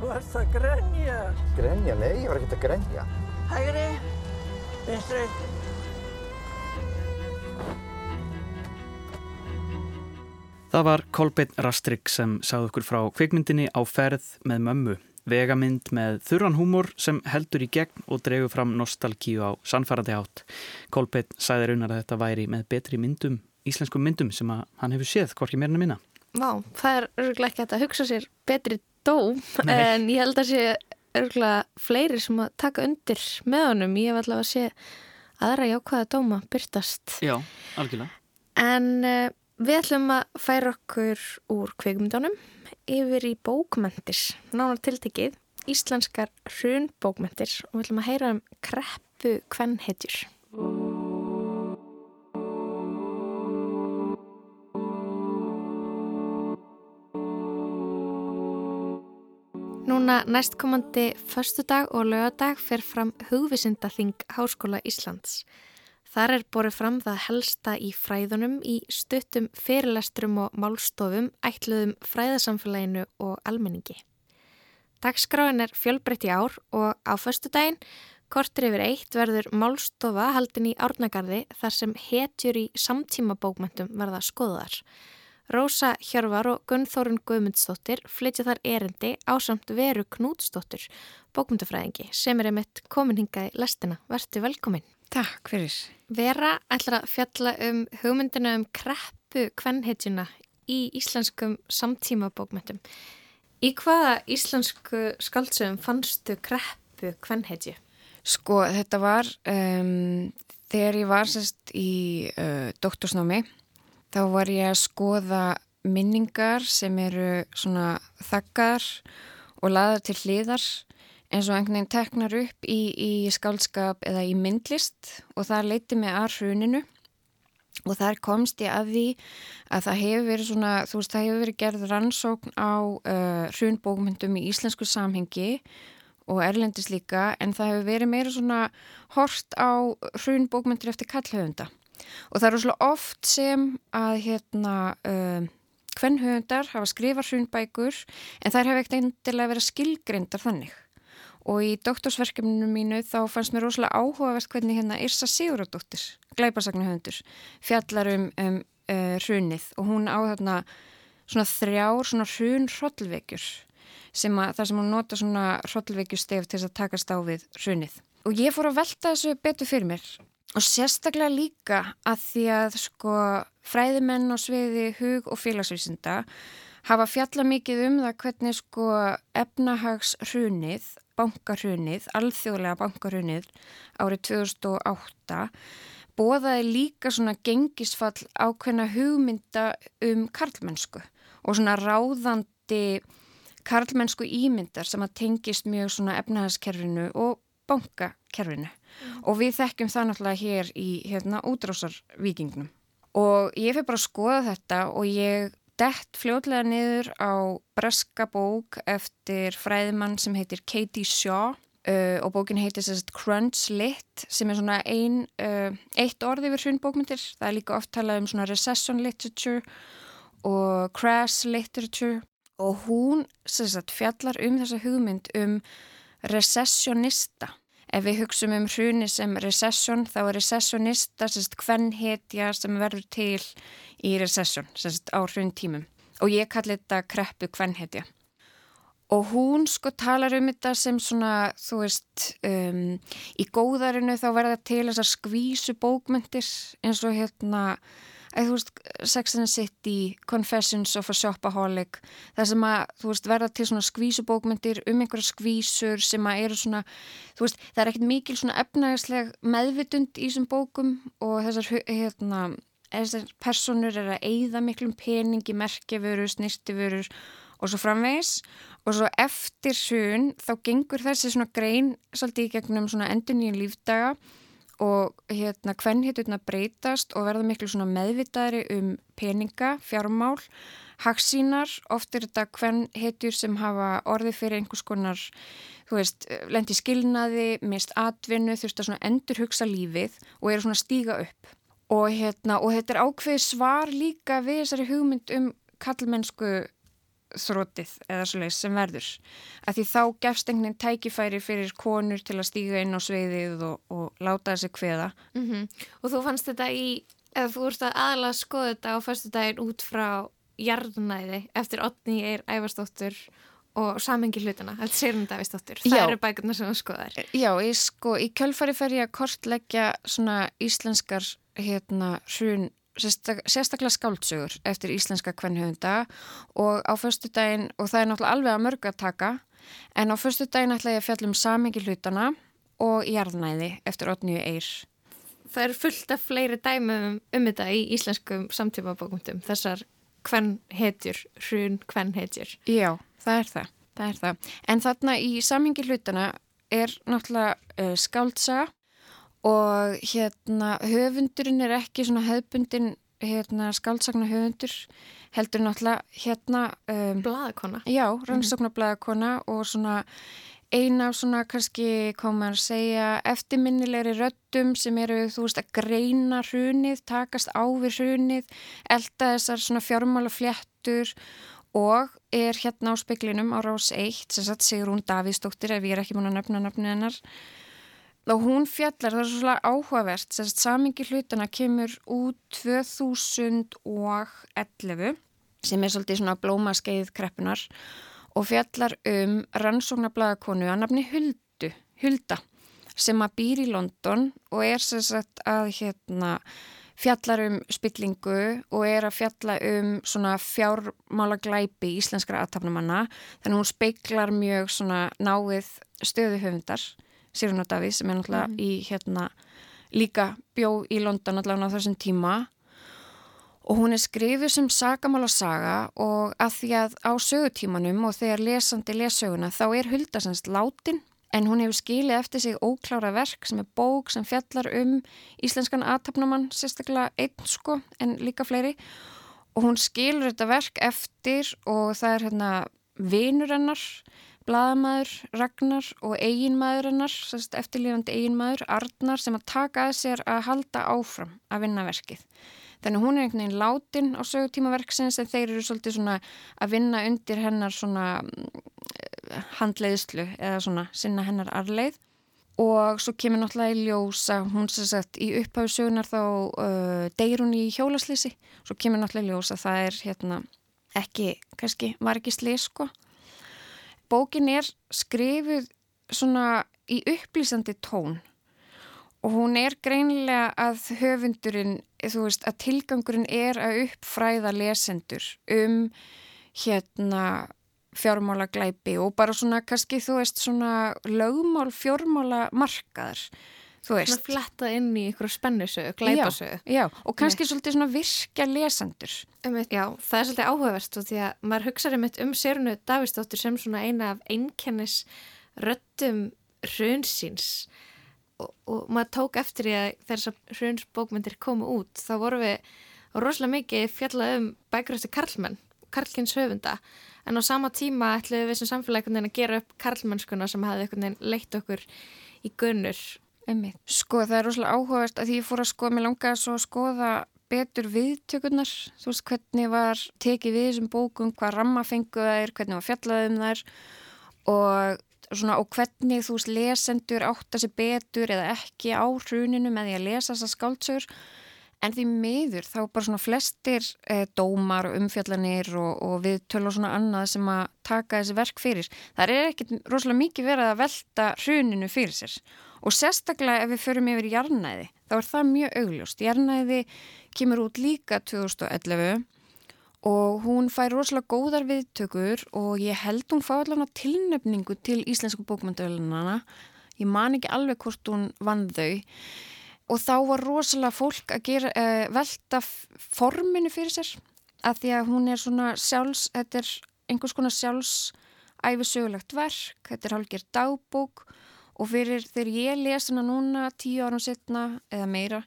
þú ert að grenja. Grenja? Nei, ég var ekkert að grenja. Hægri, vinstri. Það var Kolbeinn Rastrik sem sagði okkur frá kvikmyndinni á ferð með mömmu Vegamynd með þurran húmor sem heldur í gegn og dregur fram nostalgíu á sannfærandi átt. Kolbeitt sæði raunar að þetta væri með betri myndum, íslenskum myndum sem hann hefur séð, hvorki meirinu minna. Vá, það er örgulega ekki að hugsa sér betri dóm Nei. en ég held að sé örgulega fleiri sem að taka undir með honum. Ég hef allavega að sé aðra jákvæða dóma byrtast. Já, algjörlega. En uh, við ætlum að færa okkur úr kveikmyndunum yfir í bókmentir, nánar tiltekið, íslenskar hrunbókmentir og við ætlum að heyra um kreppu kvennhetjur. Núna næstkomandi förstudag og lögadag fer fram hugvisindaþing Háskóla Íslands. Þar er borið fram það helsta í fræðunum í stuttum fyrirlesturum og málstofum ætluðum fræðasamfélaginu og almenningi. Dagskráin er fjölbreytt í ár og á förstudaginn kortur yfir eitt verður málstofa haldin í árnagarði þar sem hetjur í samtíma bókmöntum verða skoðar. Rósa Hjörvar og Gunnþórun Guðmundsdóttir flytja þar erindi á samt veru Knútsdóttir, bókmyndafræðingi, sem er einmitt komin hingað í lestina. Vertu velkomin. Takk fyrir. Vera ætlar að fjalla um hugmyndina um kreppu kvennhetjuna í íslenskum samtíma bókmyndum. Í hvaða íslensku skaldsöfum fannstu kreppu kvennhetju? Sko, þetta var um, þegar ég var sérst í uh, doktorsnámi þá var ég að skoða minningar sem eru svona þakkar og laðar til hliðar eins og einhvern veginn teknar upp í, í skálskap eða í myndlist. Og það leiti mig að hruninu. Og þar komst ég að því að það hefur verið svona, þú veist, það hefur verið gerð rannsókn á uh, hrunbókmyndum í íslensku samhengi og erlendis líka en það hefur verið meira svona hort á hrunbókmyndir eftir kallhauðunda og það eru svona oft sem að hérna uh, hvernhauðundar hafa skrifað hrunbækur en þær hefur ekkert eindilega verið skilgrindar þannig. Og í doktorsverkefninu mínu þá fannst mér rosalega áhugavert hvernig hérna Irsa Siguradóttir, glæpasagnahöfundur, fjallar um, um uh, hrunið. Og hún á þarna svona þrjár svona hrun hrollvekjur sem að það sem hún nota svona hrollvekjustef til að takast á við hrunið. Og ég fór að velta þessu betur fyrir mér og sérstaklega líka að því að sko fræðimenn á sviði hug og félagsvísinda hafa fjalla mikið um það hvernig sko efnahags hrunið bankarhunið, alþjóðlega bankarhunið árið 2008 bóðaði líka svona gengisfall ákveðna hugmynda um karlmennsku og svona ráðandi karlmennsku ímyndar sem að tengist mjög svona efnahagskerfinu og bankakerfinu mm. og við þekkjum það náttúrulega hér í hérna útrásarvíkingnum og ég fyrir bara að skoða þetta og ég dett fljóðlega niður á breska bók eftir fræðimann sem heitir Katie Shaw uh, og bókin heitir sérst Crunch Lit sem er svona ein, uh, eitt orð yfir hrunbókmyndir. Það er líka oft talað um svona recession literature og crash literature og hún sérst fjallar um þessa hugmynd um recessionista. Ef við hugsaum um hruni sem recession þá er recessionista hvern hetja sem verður til í recession, sérst á hrun tímum og ég kalli þetta kreppu hvern hetja. Og hún sko talar um þetta sem svona, þú veist, um, í góðarinu þá verða til þessar skvísu bókmyndir eins og hérna, þú veist, Sex and the City, Confessions of a Shopaholic, það sem að, veist, verða til svona skvísu bókmyndir um einhverja skvísur sem að eru svona, veist, það er ekkert mikil svona efnægisleg meðvitund í þessum bókum og þessar, hérna, þessar personur er að eigða miklum peningi, merkjavörur, snirtiförur og svo framvegis. Og svo eftir hrun þá gengur þessi svona grein svolítið í gegnum svona endur nýjum lífdaga og hérna hvern hitturna breytast og verða miklu svona meðvitaðri um peninga, fjármál, hagsínar, oft er þetta hvern hittur sem hafa orði fyrir einhvers konar, þú veist, lendi skilnaði, mist atvinnu, þurft að svona endur hugsa lífið og eru svona stíga upp. Og hérna, og þetta er ákveð svar líka við þessari hugmynd um kallmennsku þrótið eða svoleiðis sem verður að því þá gefst einhvern veginn tækifæri fyrir konur til að stíga inn á sveiðið og, og láta þessi kveða mm -hmm. og þú fannst þetta í eða þú ert að aðalega skoða þetta á fyrstu daginn út frá jarðnæði eftir Otni er æfarstóttur og samengi hlutana, þetta sér hún Davíðsdóttir það Já. eru bækurnar sem þú skoðar Já, ég sko, í kjölfari fer ég að kortleggja svona íslenskar hérna hrun sérstak, sérstaklega skáldsögur eftir íslenska kvennhöfunda og á förstu daginn, og það er náttúrulega alveg að mörg að taka, en á förstu daginn ætla ég að fjalla um samengi hlutana og jarðnæði eftir Otniu Eyr. það eru fullt af fleiri dæmum um þetta í íslenskum samtímabókumtum þessar hvern hetjur hrun hvern hetjur Já, það er það, það er það. En þarna í samengi hlutana er náttúrulega uh, skáldsaga og hérna höfundurinn er ekki svona hefbundin hérna skáldsagna höfundur heldur náttúrulega hérna um, blaðakona. Já, rannsóknarblæðakona og svona eina svona kannski koma að segja eftirminnilegri röddum sem eru þú veist að greina hrunið, takast á við hrunið, elda þessar svona fjármála fléttur og er hérna á speklinum á rás 1, sem sagt Sigrún Davíðsdóttir ef ég er ekki múin að nefna nafnið hennar og hún fjallar, það er svo svona áhugavert sagt samingi hlutana kemur út 2011 sem er svolítið svona blómaskeið kreppunar og fjallar um rannsóknarblæðakonu að nafni Huldu, Hulda sem að býr í London og er sagt að hérna fjallar um spillingu og er að fjalla um svona fjármála glæpi íslenskra aðtapnumanna þannig hún speiklar mjög svona náið stöðu höfundar Sirun og Davíð sem er náttúrulega í hérna líka bjó í London allavega á þessum tíma. Og hún er skrifið sem sagamála saga og að því að á sögutímanum og þegar lesandi lesöguna þá er Hulda semst látin en hún hefur skilið eftir sig óklára verk sem er bók sem fjallar um íslenskan aðtapnumann, sérstaklega einn sko en líka fleiri. Og hún skilur þetta verk eftir og það er hérna vinur hennar blaðamæður Ragnar og eiginmæður hennar, eftirlífandi eiginmæður Arnar sem að taka að sér að halda áfram að vinna verkið. Þannig hún er einhvern veginn látin á sögutíma verksins en þeir eru svolítið svona að vinna undir hennar svona handleiðslu eða svona sinna hennar arleið og svo kemur náttúrulega í ljósa hún sem sagt í upphæfu sögunar þá uh, deyr hún í hjólaslýsi svo kemur náttúrulega í ljósa það er hérna ekki, kannski var ekki slýs sko bókin er skrifuð svona í upplýsandi tón og hún er greinilega að höfundurinn, þú veist, að tilgangurinn er að uppfræða lesendur um hérna fjármála glæpi og bara svona kannski þú veist svona lögmál fjármála markaðar þú veist. Svona flettað inn í ykkur spennusögu, glæpasögu. Já, já, og kannski svolítið svona virkja lesendur. Einmitt, já, það er svolítið áhugaverst og því að maður hugsaði mitt um Sérunu Davíðsdóttir sem svona eina af einkennis röttum hrunsins og, og maður tók eftir því að þessar hrunsbókmyndir komu út þá voru við rosalega mikið fjallað um bækuröfti Karlmann, Karlkins höfunda en á sama tíma ætluðum við sem samfélagin að gera upp Karlmannskuna sem hafði leitt okkur í gunnur Einmitt. Sko það er rosalega áhugavert að því ég fór að skoða, mér langaði svo að skoða betur viðtökurnar, þú veist hvernig var tekið við þessum bókum, hvað ramma fenguð þær, hvernig var fjallað um þær og svona og hvernig þú veist lesendur átta sér betur eða ekki á hruninu með því að lesa þessar skáldsögur en því miður þá bara svona flestir eh, dómar og umfjallanir og, og viðtöl og svona annað sem að taka þessi verk fyrir. Það er ekkit rosalega mikið verið að velta hruninu fyrir sér og sérstaklega ef við förum yfir jarnæði þá er það mjög augljóst. Jarnæði kemur út líka 2011 og hún fær rosalega góðar viðtökur og ég held hún fá allavega tilnefningu til íslensku bókmyndavölunana. Ég man ekki alveg hvort hún vann þau og þá var rosalega fólk að gera, uh, velta forminu fyrir sér að því að hún er svona sjálfs, þetta er einhvers konar sjálfsæfisögulegt verk, þetta er hálfgerð dagbók og fyrir þegar ég les hana núna tíu árum setna eða meira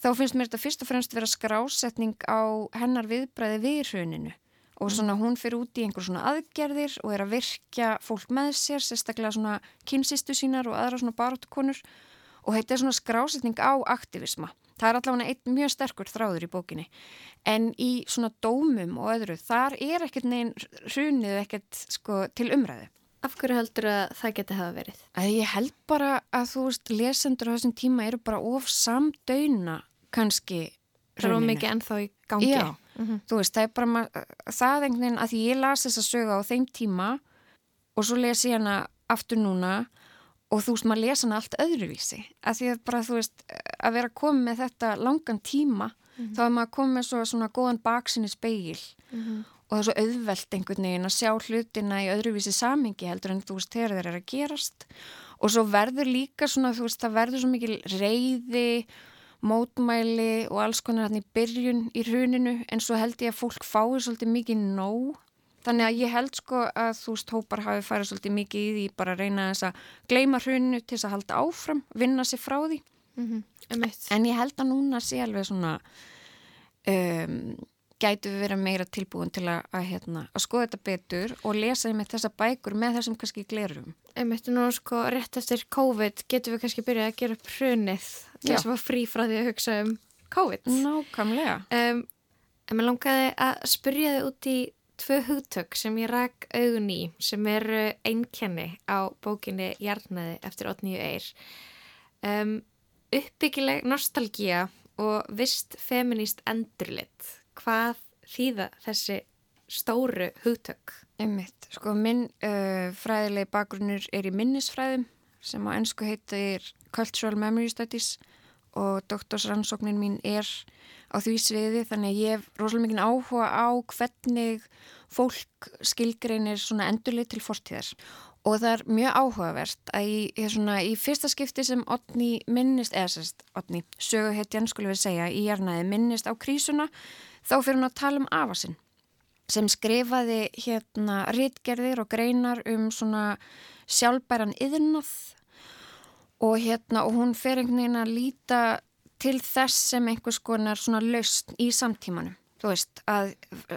þá finnst mér þetta fyrst og fremst vera skrásetning á hennar viðbræði við hruninu og svona hún fyrir út í einhver svona aðgerðir og er að virkja fólk með sér, sérstaklega svona kynsistu sínar og aðra svona baróttukonur og þetta er svona skrásetning á aktivisma. Það er allavega einn mjög sterkur þráður í bókinni en í svona dómum og öðru þar er ekkert neginn hrunið ekkert sko til umræðu. Af hverju heldur að það geti hafa verið? Að ég held bara að þú veist lesendur á þessum tíma eru bara of samdöyna kannski Það er of mikið ennþá í gangi. Já, þú veist, það er bara það einhvern veginn að ég las þessa sögu á þeim tíma og svo lesi ég hana aftur núna og þú veist, maður lesa hana allt öðruvísi. Að því að bara, þú veist, að vera komið með þetta langan tíma þá er maður komið með svo, svona góðan baksinni speil og það er svo auðvelt einhvern veginn að sjá hlutina í öðruvísi samingi heldur en þú veist, þegar þeir eru að gerast. Og svo verður líka svona, þú veist, það verður svo mikil reyði mótmæli og alls konar hann í byrjun í hruninu en svo held ég að fólk fái svolítið mikið nóg. Þannig að ég held sko að þú veist hópar hafi farið svolítið mikið í því bara að reyna þess að gleima hruninu til þess að halda áfram, vinna sér frá því. Mm -hmm. en ég held að núna sé alveg svona um, gætu við vera meira tilbúin til að, að, hérna, að skoða þetta betur og lesa með þessa bækur með þessum kannski glerum Einmitt nú sko rétt eftir COVID getum við kannski byrjað að gera Já. þess að var frí frá því að hugsa um COVID. Nákvæmlega Um, en mér langaði að spyrja þið út í tvö hugtök sem ég rak augun í sem eru einkenni á bókinni Jarnæði eftir 8.9 eir. Um, uppbyggileg nostalgía og vist feminist endurlit. Hvað þýða þessi stóru hugtök? Einmitt, sko minn uh, fræðilegi bakgrunnur er í minnisfræðum sem á ennsku heitir Cultural Memory Studies og doktorsrannsóknin mín er á því sviði þannig að ég hef rosalega mikið áhuga á hvernig fólk skilgreinir svona endurlið til fortíðar og það er mjög áhugavert að í, svona, í fyrsta skipti sem Otni minnist, eða sérst Otni, sögu hetjan skulle við segja í jarnaði minnist á krísuna þá fyrir hún að tala um afasinn sem skrifaði hérna rítgerðir og greinar um svona sjálfbæran yðurnað og hérna og hún fer einhvern veginn að líta til þess sem einhvers konar svona laust í samtímanum. Þú veist að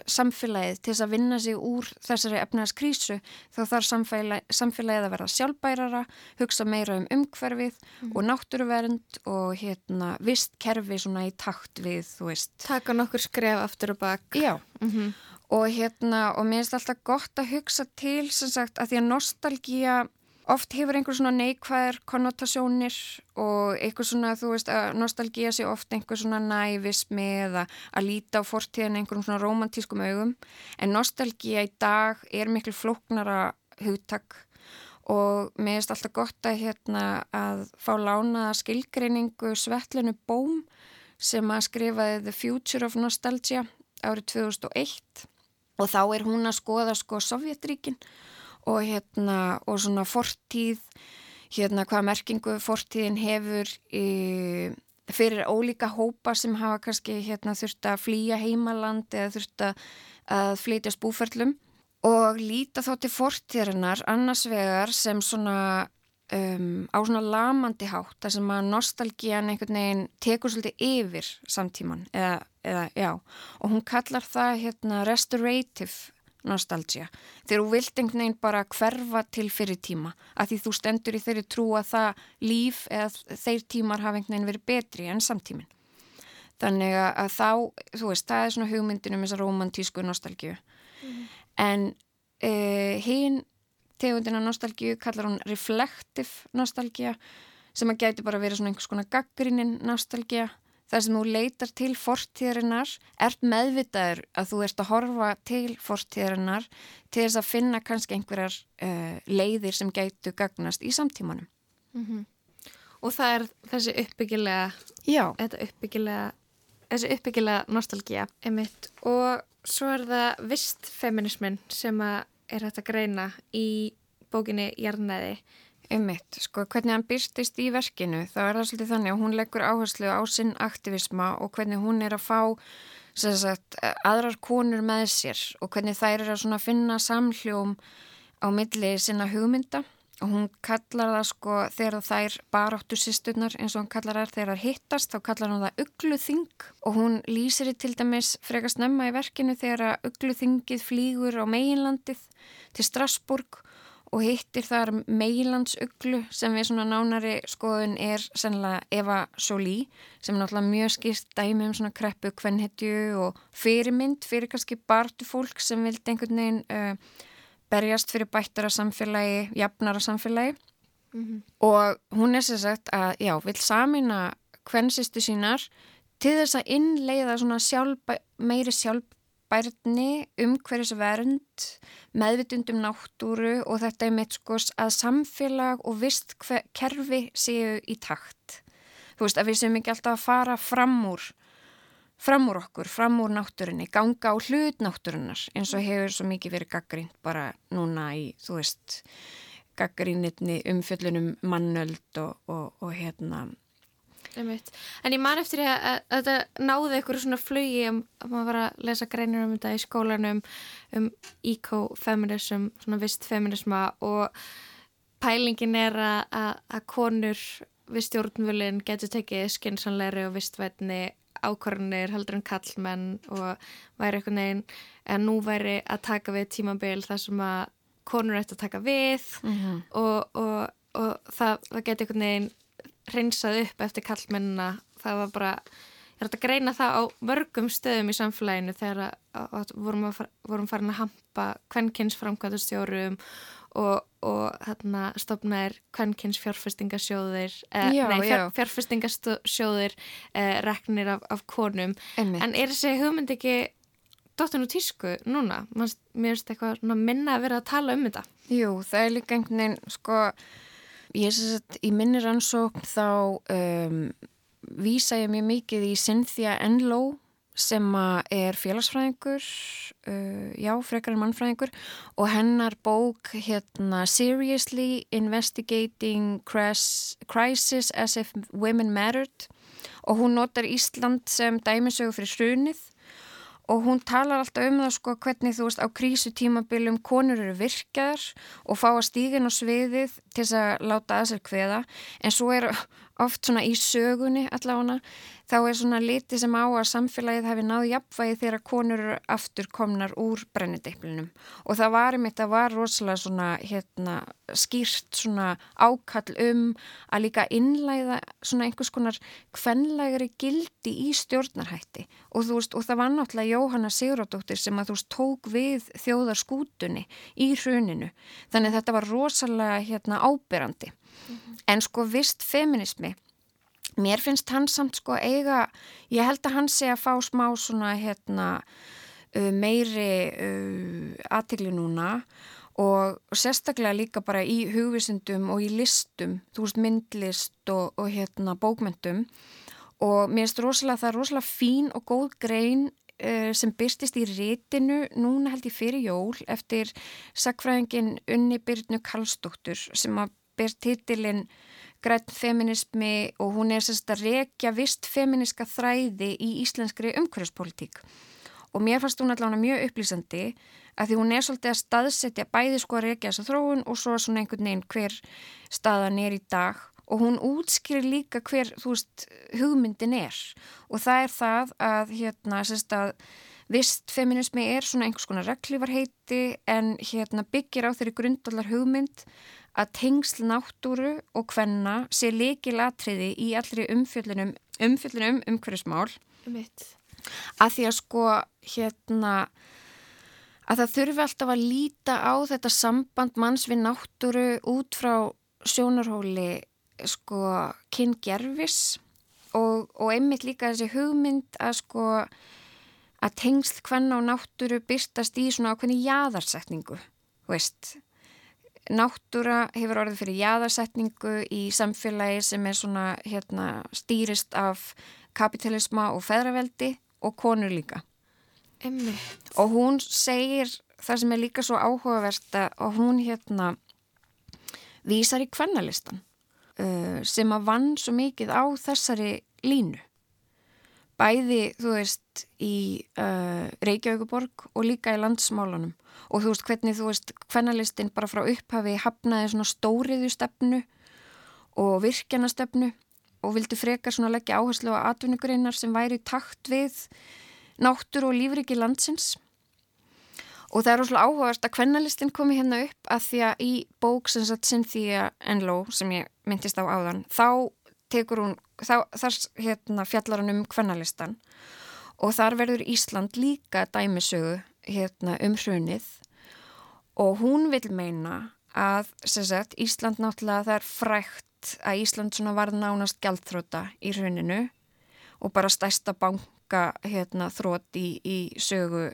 samfélagið til þess að vinna sig úr þessari efnaðskrísu þá þarf samfélagið, samfélagið að vera sjálfbærara, hugsa meira um umhverfið og náttúruvernd og hérna vist kerfi svona í takt við, þú veist. Taka nokkur skref aftur og bak. Já, Mm og hérna, og mér finnst alltaf gott að hugsa til sem sagt að því að nostalgía oft hefur einhver svona neikvæðar konnotasjónir og einhver svona, þú veist, að nostalgía sé oft einhver svona nævismi eða að líta á fortíðan einhverjum svona romantískum augum, en nostalgía í dag er miklu flóknara hugtak og mér finnst alltaf gott að hérna að fá lánaða skilgreiningu Svetlinu Bóm sem að skrifaði The Future of Nostalgia árið 2001 og þá er hún að skoða sko Sovjetríkin og hérna og svona fortíð hérna hvaða merkingu fortíðin hefur í, fyrir ólíka hópa sem hafa kannski hérna þurft að flýja heimaland eða þurft að flytjast búferlum. Og líta þá til fortíðarinnar annars vegar sem svona um, á svona lamandi hátt þar sem að nostalgían einhvern veginn tekur svolítið yfir samtíman eða, eða já. Og hún kallar það hérna restorative nostalgia þegar þú vilt einhvern veginn bara hverfa til fyrir tíma að því þú stendur í þeirri trú að það líf eða þeir tímar hafa einhvern veginn verið betri en samtímin þannig að, að þá, þú veist, það er svona hugmyndin um þessa romantísku nostalgíu. En uh, hinn tegundina nostalgíu kallar hún reflective nostalgía sem að gæti bara verið svona einhvers konar gaggrinin nostalgía þar sem þú leitar til fortíðarinnar ert meðvitaður að þú ert að horfa til fortíðarinnar til þess að finna kannski einhverjar uh, leiðir sem gætu gagnast í samtímanum. Og það er þessi uppbyggilega, Já, þetta uppbyggilega, þessi uppbyggilega nostalgía, emitt. Og svo er það vist feminismin sem að er hægt að greina í bókinni Jarnæði. Ummitt, sko, hvernig hann byrstist í verkinu, þá er það svolítið þannig að hún leggur áherslu á sinn aktivisma og hvernig hún er að fá sagt, aðrar konur með sér og hvernig þær er að finna samhljóm á milli sinna hugmynda. Og hún kallar það sko þegar þær baráttu sýsturnar eins og hann kallar þær þegar þær hittast þá kallar hann það ugluþing. Og hún lýsir til dæmis frekast nefna í verkinu þegar að ugluþingið flýgur á meginlandið til Strasburg og hittir þar meilandsuglu sem við svona nánari skoðun er sennilega Eva Jolie sem er náttúrulega mjög skýrt dæmi um svona kreppu kvennhetju og fyrirmynd fyrir kannski bartu fólk sem vildi einhvern veginn uh, berjast fyrir bættara samfélagi, jafnara samfélagi. Og hún er sér sagt að já, vil samina kvensistu sínar til þess að innleiða svona sjálf, meiri sjálf sjálfbærni, umhverfisvernd, meðvitundum náttúru og þetta er mitt sko að samfélag og vist kerfi séu í takt. Þú veist að við séum ekki alltaf að fara fram úr, fram úr okkur, fram úr náttúrunni, ganga á hlut náttúrunnar eins og hefur svo mikið verið gaggrínt bara núna í, þú veist, gaggrínitni umfjöllunum mannöld og, og, og hérna En ég man eftir að, að, að þetta náði eitthvað svona flugi að maður var að lesa greinir um þetta í skólanum um eco-feminism, svona vist feminisma og pælingin er að, að konur við stjórnvölinn getur tekið skynnsanleiri og vistvætni ákvarðanir heldur en kallmenn og væri eitthvað neginn en nú væri að taka við tímabil þar sem að konur ætti að taka við mm -hmm. og, og, og það, það getur eitthvað neginn hreinsað upp eftir kallmennina það var bara, ég er að greina það á mörgum stöðum í samfélaginu þegar að, að vorum, að, vorum farin að hampa kvennkins framkvæmastjórum og, og hérna stopnaðir kvennkins fjárfestingasjóðir eh, nei, fjár, fjárfestingasjóðir eh, reknir af, af konum Einmitt. en er þessi hugmynd ekki dottin og tísku núna? Mér finnst eitthvað minna að vera að tala um þetta Jú, það er líka einhvern veginn sko Ég sem sagt í minni rannsókn þá um, vísa ég mjög mikið í Cynthia Enlow sem er félagsfræðingur, uh, já, frekar en mannfræðingur og hennar bók hérna Seriously Investigating Crisis as if Women Mattered. Og hún notar Ísland sem dæmisögu fyrir hrunið og hún talar alltaf um það sko hvernig þú veist á krísutímabilum konur eru virkaðar og fá að stígin á sviðið til þess að láta að sér hveða en svo er oft svona í sögunni allavega þá er svona liti sem á að samfélagið hefði náðu jafnvægi þegar konur aftur komnar úr brennideiplunum og það var um þetta var rosalega svona hérna skýrt svona ákall um að líka innlæða svona einhvers konar kvenlægari gildi í stjórnarhætti. Og þú veist og það var náttúrulega Jóhanna Sigurðardóttir sem að þú veist tók við þjóðarskútunni í hruninu. Þannig þetta var rosalega hérna ábyrrandi mm -hmm. en sko vist feminismi mér finnst hann samt sko eiga ég held að hann sé að fá smá svona hérna meiri uh, aðtegli núna og sérstaklega líka bara í hugvisundum og í listum þú veist myndlist og, og hérna bókmyndum og mér finnst rosalega það er rosalega fín og góð grein uh, sem byrstist í rítinu núna held ég fyrir jól eftir sakfræðingin Unni Byrnu Karlsdóttur sem að ber titilinn Græn feminismi og hún er sérst að rekja vist feminiska þræði í íslenskri umhverfspolítík og mér fannst hún allavega mjög upplýsandi að því hún er svolítið að staðsetja bæði sko að rekja þessa þróun og svo svona einhvern veginn hver staðan er í dag. Og hún útskýrir líka hver veist hugmyndin er. Og það er það að hérna sérst að vist feminismi er svona einhvers konar reglivarheiti en hérna byggir á þeirri grundallar hugmynd að tengsl náttúru og hvenna sé leikilatriði í allri umfjöllunum umfjöllunum umhverfismál. Að því að sko hérna að það þurfi alltaf að líta á þetta samband manns við náttúru út frá sjónarhóli sko kyngerfis og, og einmitt líka þessi hugmynd að sko að tengsl hvenna á náttúru byrstast í svona ákveðni jæðarsetningu veist náttúra hefur orðið fyrir jæðarsetningu í samfélagi sem er svona hérna, stýrist af kapitalisma og feðraveldi og konur líka. Einmitt. Og hún segir það sem er líka svo áhugavert að hún hérna vísar í kvennalistan uh, sem að vann svo mikið á þessari línu. Bæði, þú veist, í uh, Reykjavíkuborg og líka í landsmálunum og þú veist hvernig þú veist hvernalistin bara frá upphafi hafnaði svona stóriðu stefnu og virkjana stefnu og vildi frekar svona leggja áherslu á atvinnugreinar sem væri takt við náttur og lífriki landsins. Og það er óslulega áhugast að hvernalistin komi hérna upp að því að í bók sem satt Cynthia Enlow sem ég myndist á áðan þá tekur hún, þá, þar hérna fjallar hann um hvernalistan og þar verður Ísland líka dæmisögu hérna, um hrunið og hún vil meina að sagt, Ísland náttúrulega það er frækt að Ísland var nánast gæltróta í hruninu og bara stærsta banka hérna, þrótt í, í sögu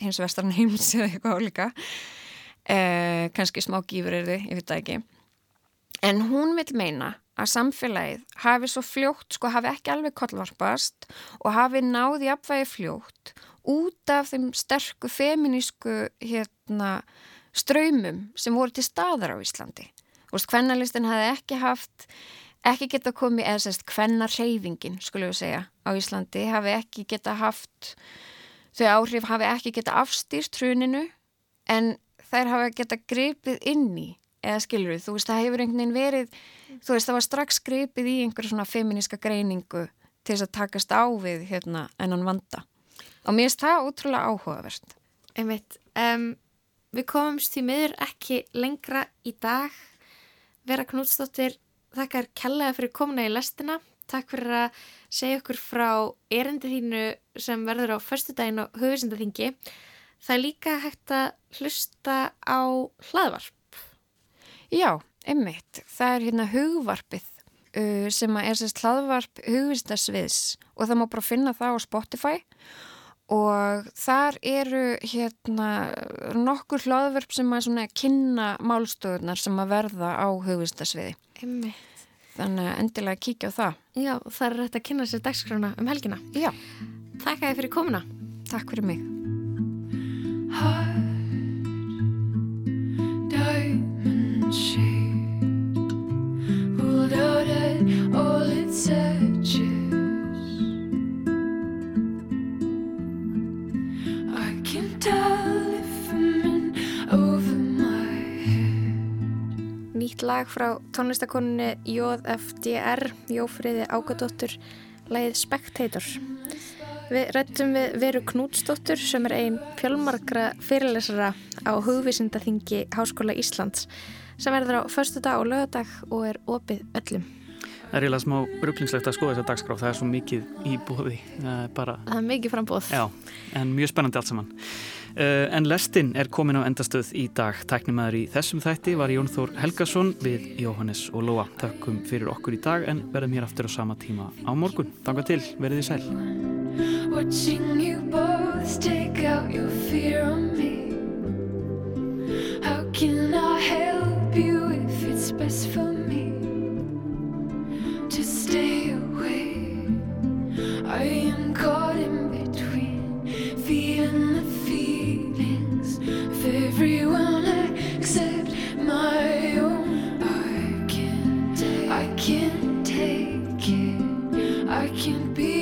hins vestarn heims eða eitthvað álíka. Eh, kannski smá gífur er þið, ég veit það ekki. En hún vil meina að samfélagið hafi svo fljótt sko hafi ekki alveg kollvarpast og hafi náði apvægi fljótt út af þeim sterku feminísku hérna ströymum sem voru til staðar á Íslandi. Kvennalistin hafi ekki haft, ekki geta komið, eða sérst, kvennarreyfingin, skulle við segja, á Íslandi, hafi ekki geta haft, þau áhrif hafi ekki geta afstýrt hruninu, en þær hafi geta gripið inn í, eða skilur við, þú veist, það hefur einhvern veginn verið, þú veist, það var strax gripið í einhverja svona feminíska greiningu til þess að takast á við, hérna, ennan vanda. Og mér finnst það ótrúlega áhugavert. Einmitt, um, við komumst því miður ekki lengra í dag. Vera Knútsdóttir, þakkar kellaði fyrir komuna í lestina. Takk fyrir að segja okkur frá erindi þínu sem verður á förstudaginn og höfusindaþingi. Það er líka hægt að hlusta á hlaðvarp. Já, einmitt. Það er hérna hugvarpið uh, sem er sérst hlaðvarp hugvistasviðs og það má bara finna það á Spotify og þar eru hérna nokkur hlaðverp sem að kynna málstöðunar sem að verða á hugvistasviði. Einmitt. Þannig að endilega kíkja á það. Já, það er rétt að kynna sér dagskrána um helgina. Já. Takk að þið fyrir komuna. Takk fyrir mig. Lag frá tónlistakonunni JFDR, Jófriði Ágadóttur, lagið Spectator. Við rættum við Veru Knútsdóttur sem er einn fjölmarkra fyrirlesara á hugvísindaþingi Háskóla Íslands sem verður á förstu dag og lögadag og er opið öllum. Það er eiginlega smá rugglingslegt að skoða þessa dagskrá, það er svo mikið í bóði. Það er bara... Það er mikið frambóð. Já, en mjög spennandi allt saman. Uh, en lestin er komin á endastöð í dag. Tæknimaður í þessum þætti var Jón Þór Helgason við Jóhannes og Lóa. Takkum fyrir okkur í dag en verðum hér aftur á sama tíma á morgun. Takk til, verðið í sæl. How can I help you if it's best for me to stay away? I am caught in between, feeling the feelings of everyone except my own. I can't, I can't take it. I can't be.